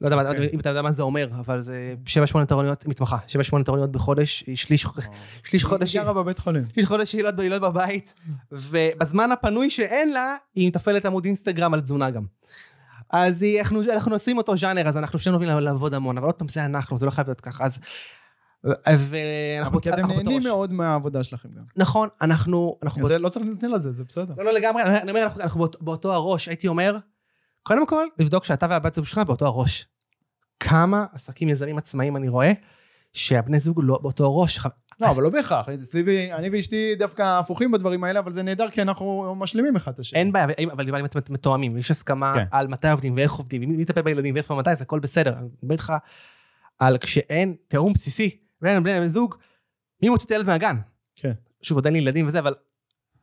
לא יודע אוקיי. אם אתה יודע מה זה אומר, אבל זה 7-8 תורנויות, מתמחה, 7-8 תורניות בחודש, שליש, שליש חודש, היא גרה בבית חולים. שליש חודש לא- היא לא בבית, ובזמן הפנוי שאין לה, היא מתפעלת עמוד אינסטגרם על תזונה גם. אז היא, אנחנו, אנחנו עושים אותו ז'אנר, אז אנחנו שנינו אוהבים לעבוד המון, אבל עוד פעם, זה אנחנו, זה לא חייב להיות ככה, אז... ואנחנו אבל כי אתם נהנים. מאוד מהעבודה שלכם גם. נכון, אנחנו... אנחנו זה לא צריך לנצל על זה, זה בסדר. לא, לא לגמרי, אני אומר, אנחנו, אנחנו באותו, באותו הראש, הייתי אומר, קודם כל, לבדוק שאתה והבת זוג שלך באותו הראש. כמה עסקים יזמים עצמאיים אני רואה, שהבני זוג לא באותו ראש. לא, אבל לא בהכרח. אצלי, אני ואשתי דווקא הפוכים בדברים האלה, אבל זה נהדר כי אנחנו משלימים אחד את השני. אין בעיה, אבל אם- אתם מתואמים, יש הסכמה כן. על מתי עובדים ואיך עובדים, ומי מטפל בילדים ואיך ומתי, זה הכל בסדר. אני מדבר איתך על כשאין תיאום בסיסי בין בני זוג, מי מוציא את הילד מהגן? כן. שוב, עוד אין לי ילדים וזה, אבל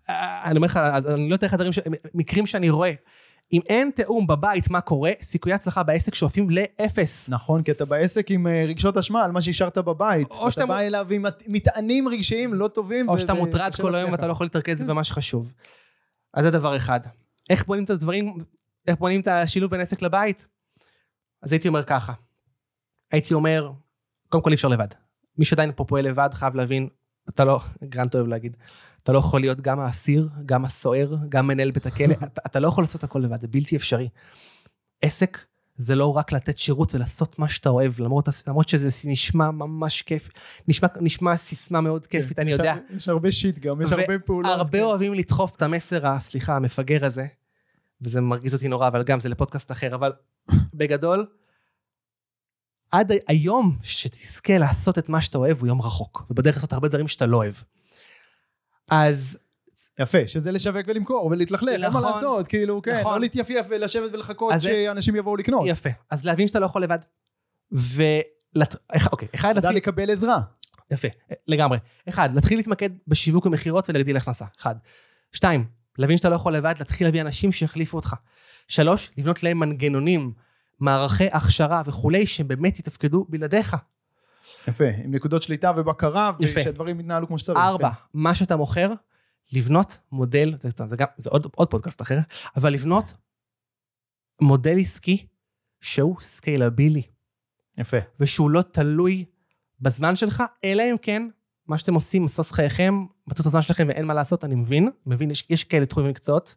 אה, אני אומר לך, אני לא אתן לך דברים, ש- מקרים שאני רואה. אם אין תיאום בבית מה קורה, סיכויי הצלחה בעסק שואפים לאפס. נכון, כי אתה בעסק עם אה, רגשות אשמה על מה שהשארת בבית. או שאתה אתה בא אליו עם מט- מטענים רגשיים לא טובים. או שאתה מוטרד כל היום להצליח. ואתה לא יכול להתרכז במה שחשוב. אז זה דבר אחד. איך בונים את הדברים, איך בונים את השילוב בין עסק לבית? אז הייתי אומר ככה. הייתי אומר, קודם כל אי אפשר לבד. מי שעדיין פה פועל לבד חייב להבין, אתה לא, גרנט אוהב להגיד, אתה לא יכול להיות גם האסיר, גם הסוהר, גם מנהל בית הכלא, אתה, אתה לא יכול לעשות הכל לבד, זה בלתי אפשרי. עסק זה לא רק לתת שירות ולעשות מה שאתה אוהב, למרות, למרות שזה נשמע ממש כיף, נשמע, נשמע סיסמה מאוד כיפית, אני יש יודע. הר- יש הרבה שיט גם, יש הרבה פעולות. הרבה כן. אוהבים לדחוף את המסר, סליחה, המפגר הזה, וזה מרגיז אותי נורא, אבל גם זה לפודקאסט אחר, אבל בגדול, עד היום שתזכה לעשות את מה שאתה אוהב הוא יום רחוק, ובדרך לעשות הרבה דברים שאתה לא אוהב. אז יפה, שזה לשווק ולמכור ולהתלכלך, אין מה נכון. לעשות, כאילו, כן, נכון. לא להתייפייף ולשבת ולחכות שאנשים יבואו לקנות. יפה, אז להבין שאתה לא יכול לבד. ולת... אוקיי, אחד, לדעת להתחיל... לקבל עזרה. יפה, לגמרי. אחד, להתחיל להתמקד בשיווק ומכירות ולהגדיל הכנסה. אחד. שתיים, להבין שאתה לא יכול לבד, להתחיל להביא אנשים שיחליפו אותך. שלוש, לבנות להם מנגנונים, מערכי הכשרה וכולי, שבאמת יתפקדו בלעדיך. יפה, עם נקודות שליטה ובקרה, יפה. ושהדברים יתנהלו כמו שצריך. ארבע, כן. מה שאתה מוכר, לבנות מודל, זה, זה, גם, זה עוד, עוד פודקאסט אחר, אבל לבנות מודל עסקי שהוא scalable-י, יפה. ושהוא לא תלוי בזמן שלך, אלא אם כן, מה שאתם עושים, משווק חייכם, מצאו את הזמן שלכם ואין מה לעשות, אני מבין, מבין, יש, יש כאלה תחומים ומקצועות,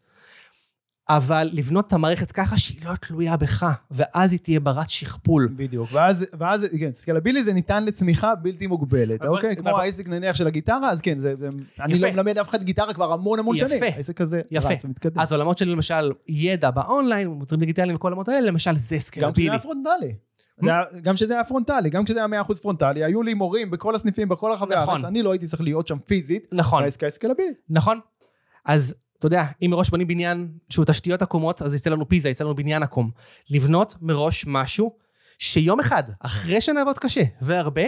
אבל לבנות את המערכת ככה שהיא לא תלויה בך, ואז היא תהיה ברת שכפול. בדיוק, ואז, ואז, כן, scalable-י זה ניתן לצמיחה בלתי מוגבלת, אבל- אוקיי? אבל- כמו העסק נניח של הגיטרה, אז כן, זה, זה אני. לא מלמד אף אחד גיטרה כבר המון המון יפה. שנים. העסק הזה יפה. רץ ומתקדם. אז עולמות של למשל ידע באונליין, מוצרים דיגיטליים וכל העולמות האלה, למשל זה גם. היה פרונטלי. זה היה- גם כשזה היה פרונטלי, גם כשזה היה 100% פרונטלי, היו לי מורים בכל הסניפים, בכל רחבי נכון. הארץ, אני לא הייתי צריך להיות שם פיזית, נכון. העסק היה scalable-י. נכון. אז אתה יודע, אם מראש בונים בניין שהוא תשתיות עקומות, אז יצא לנו פיזה, יצא לנו בניין עקום. לבנות מראש משהו שיום אחד, אחרי שנעבוד קשה והרבה,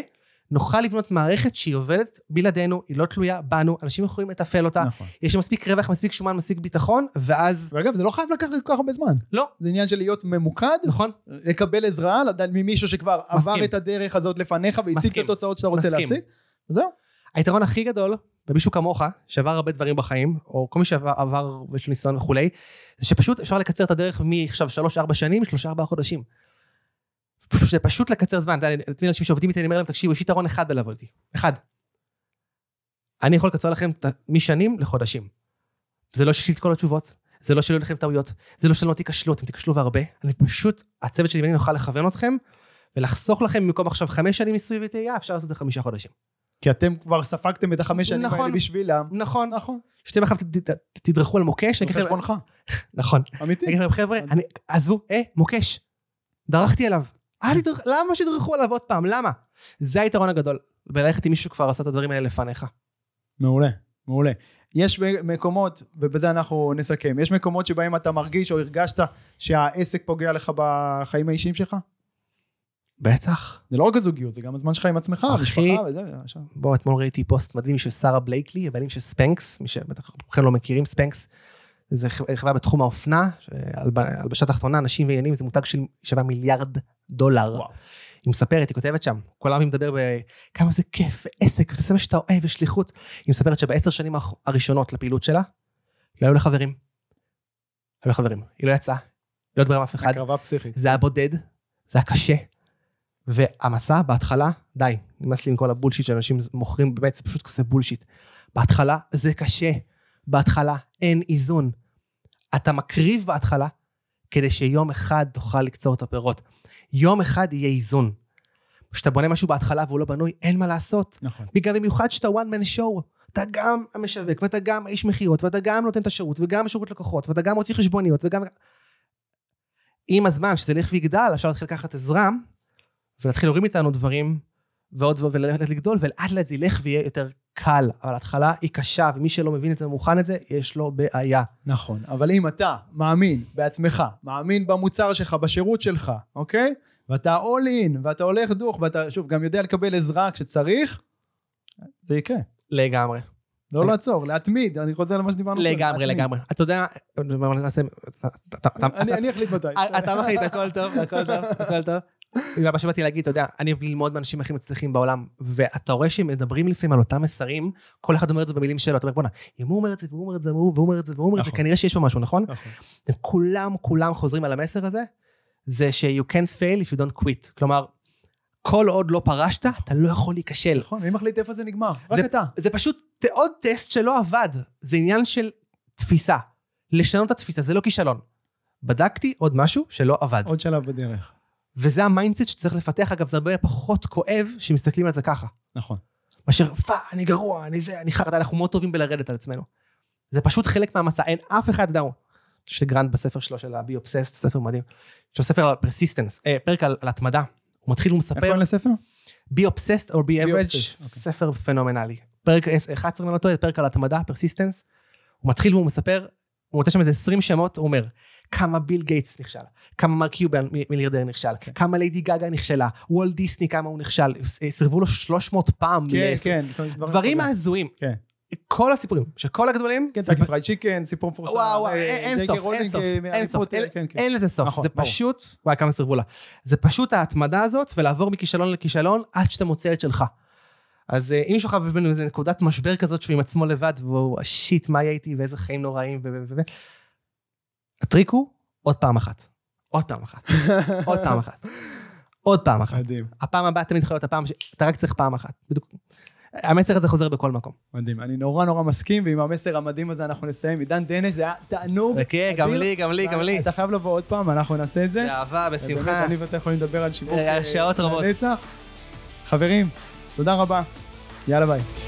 נוכל לבנות מערכת שהיא עובדת בלעדינו, היא לא תלויה בנו, אנשים יכולים לתפעל אותה, נכון. יש מספיק רווח, מספיק שומן, מספיק ביטחון, ואז... ואגב, זה לא חייב לקחת כל כך הרבה זמן. לא, זה עניין של להיות ממוקד, נכון? לקבל עזרה, ממישהו שכבר מסכים. עבר את הדרך הזאת לפניך והשיג את. התוצאות שאתה רוצה מסכים. להשיג. זהו. היתרון הכי גדול במישהו כמוך, שעבר הרבה דברים בחיים, או כל מי שעבר עבר ויש לו ניסיון וכולי, זה שפשוט אפשר לקצר את הדרך מעכשיו שלוש-ארבע שנים לשלושה-ארבעה חודשים. זה פשוט לקצר זמן. אתה יודע, אנשים שעובדים איתי, אני אומר להם, תקשיבו, יש יתרון אחד בלעבוד איתי. אחד. אני יכול לקצר לכם משנים לחודשים. זה לא שיש לי את כל התשובות, זה לא שלא יהיו לכם טעויות, זה לא שלא תיכשלו, אתם תיכשלו והרבה. אני פשוט, הצוות שלי ואני נוכל לכוון אתכם, ולחסוך לכם במקום עכשיו חמש שנים ניסוי וטעייה, אפשר לעשות את זה חמישה חודשים. כי אתם כבר ספגתם את החמש שנים נכון. האלה בשבילם. נכון. נכון. שאתם עכשיו תדרכו על מוקש, על אני אגיד לכם- חשבונך. נכון. אמיתי. אני אגיד לכם, חבר'ה, עזבו, אה, מוקש. דרכתי עליו. אל תדרכ- למה שתדרכו עליו עוד פעם? למה? זה היתרון הגדול. בללכת עם מישהו שכבר עשה את הדברים האלה לפניך. מעולה, מעולה. יש מקומות, ובזה אנחנו נסכם, יש מקומות שבהם אתה מרגיש או הרגשת שהעסק פוגע לך בחיים האישיים שלך? בטח. זה לא רק הזוגיות, זה גם הזמן שלך עם עצמך, אחי. המשפחה וזה. בוא, אתמול ראיתי פוסט מדהים של שרה בלייקלי, הבעלים של ספנקס, מי שבטח כולכם לא מכירים, ספנקס. זה חברה בתחום האופנה, הלבשה תחתונה, נשים ועניינים, זה מותג של שווה מיליארד דולר. וואו. היא מספרת, היא כותבת שם, כל העם מדבר בכמה זה כיף, ועסק, וזה מה שאתה אוהב, ושליחות. היא מספרת שבעשר שנים הראשונות לפעילות שלה, לא היו לה חברים. היו לה חברים. היא לא יצאה, היא לא דיברה עם אף אחד. הקרבה פסיכית. זה היה בודד, זה היה קשה. והמסע בהתחלה, די, נמאס לי עם כל הבולשיט שאנשים מוכרים, באמת, זה פשוט כזה בולשיט. בהתחלה זה קשה, בהתחלה אין איזון. אתה מקריב בהתחלה כדי שיום אחד תוכל לקצור את הפירות. יום אחד יהיה איזון. כשאתה בונה משהו בהתחלה והוא לא בנוי, אין מה לעשות. נכון. בגלל במיוחד שאתה one man show. אתה גם המשווק, ואתה גם האיש מכירות, ואתה גם נותן את השירות, וגם שירות לקוחות, ואתה גם מוציא חשבוניות, וגם... עם הזמן, שזה ילך ויגדל, אפשר להתחיל לקחת עזרה, ולהתחיל להוריד מאיתנו דברים, ועוד ועוד, וללכת לגדול, ולאט לאט זה ילך ויהיה יותר קל. אבל ההתחלה היא קשה, ומי שלא מבין את זה ומוכן את זה, יש לו בעיה. נכון, אבל אם אתה מאמין בעצמך, מאמין במוצר שלך, בשירות שלך, אוקיי? ואתה all in, ואתה הולך דוך, ואתה, שוב, גם יודע לקבל עזרה כשצריך, זה יקרה. לגמרי. לא לעצור, להתמיד, אני חוזר למה שדיברנו לגמרי. לגמרי. אתה יודע, אני אחליט מתי. אתה מחליט, הכל טוב, הכל טוב, הכל טוב. מה שבאתי להגיד, אתה יודע, אני אוהב ללמוד מאנשים הכי מצליחים בעולם, ואתה רואה שהם מדברים לפעמים על אותם מסרים, כל אחד אומר את זה במילים שלו, אתה אומר, בואנה, אם הוא אומר את זה, והוא אומר את זה, והוא אומר את זה, והוא אומר את זה, נכון. כנראה שיש פה משהו, נכון? נכון. כולם, כולם חוזרים על המסר הזה, זה ש- you can't fail if you don't quit. כלומר, כל עוד לא פרשת, אתה לא יכול להיכשל. נכון, מי מחליט איפה זה נגמר? רק אתה. זה פשוט עוד טסט שלא עבד. זה עניין של תפיסה. לשנות את התפיסה, זה לא כישלון. בדקתי עוד משהו שלא עבד. עוד שלב בדרך. וזה ה mindset שצריך לפתח, אגב, זה הרבה פחות כואב שמסתכלים על זה ככה. נכון. מאשר, פא, אני גרוע, אני זה, אני חרא, אנחנו מאוד טובים בלרדת על עצמנו. זה פשוט חלק מהמסע, אין אף אחד, אתה יודע, יש לגרנט בספר שלו של ה-be obsessed, ספר מדהים. יש לו ספר על persistence, אה, פרק על, על התמדה. הוא מתחיל איך ומספר, קוראים לספר? Be obsessed or be average, obsessed, אוקיי. ספר פנומנלי. פרק 11 אם אני לא טועה, פרק על התמדה, persistence. הוא מתחיל והוא מספר, הוא נותן שם איזה 20 שמות, הוא אומר, כמה ביל גייטס נכשל, כמה מרק קיובן מ- מיליארדר נכשל, כן. כמה ליידי גגה נכשלה, וולט דיסני כמה הוא נכשל, ס- סירבו לו 300 פעם. כן, לפ- כן. דברים הזויים. כן. כל הסיפורים של כל הגדולים, כן, קנטאקי פרייד צ'יקן, סיפור מפורסם. וואו, וואו, אה, אין סוף, אין סוף, אה, אין סוף, אין- כן, כן. אין לזה סוף, נכון, זה. פשוט, וואי כמה סירבו לה, זה פשוט ההתמדה הזאת ולעבור מכישלון לכישלון עד שאתה מוצא את שלך. אז אה, אם מישהו חווה ממנו איזה נקודת משבר כזאת שהוא עם עצמו לבד, והוא shit, מה יהיה איתי ואיזה חיים נוראים, ו... הטריק הוא עוד פעם אחת. עוד פעם אחת. עוד פעם אחת. עוד פעם אחת. מדהים, הפעם הבאה תמיד יכול להיות הפעם שאתה רק צריך פעם אחת. בדיוק. המסר הזה חוזר בכל מקום. מדהים. אני נורא נורא מסכים, ועם המסר המדהים הזה אנחנו נסיים. עידן דנש, זה היה תענוג. וכן, גם. לי, גם לי, גם לי. אתה חייב לבוא עוד פעם, אנחנו נעשה את זה. באהבה, בשמחה. אני ואתה יכולים לדבר על שיווק אה, אה, שעות רבות. לנצח. חברים, תודה רבה. יאללה ביי.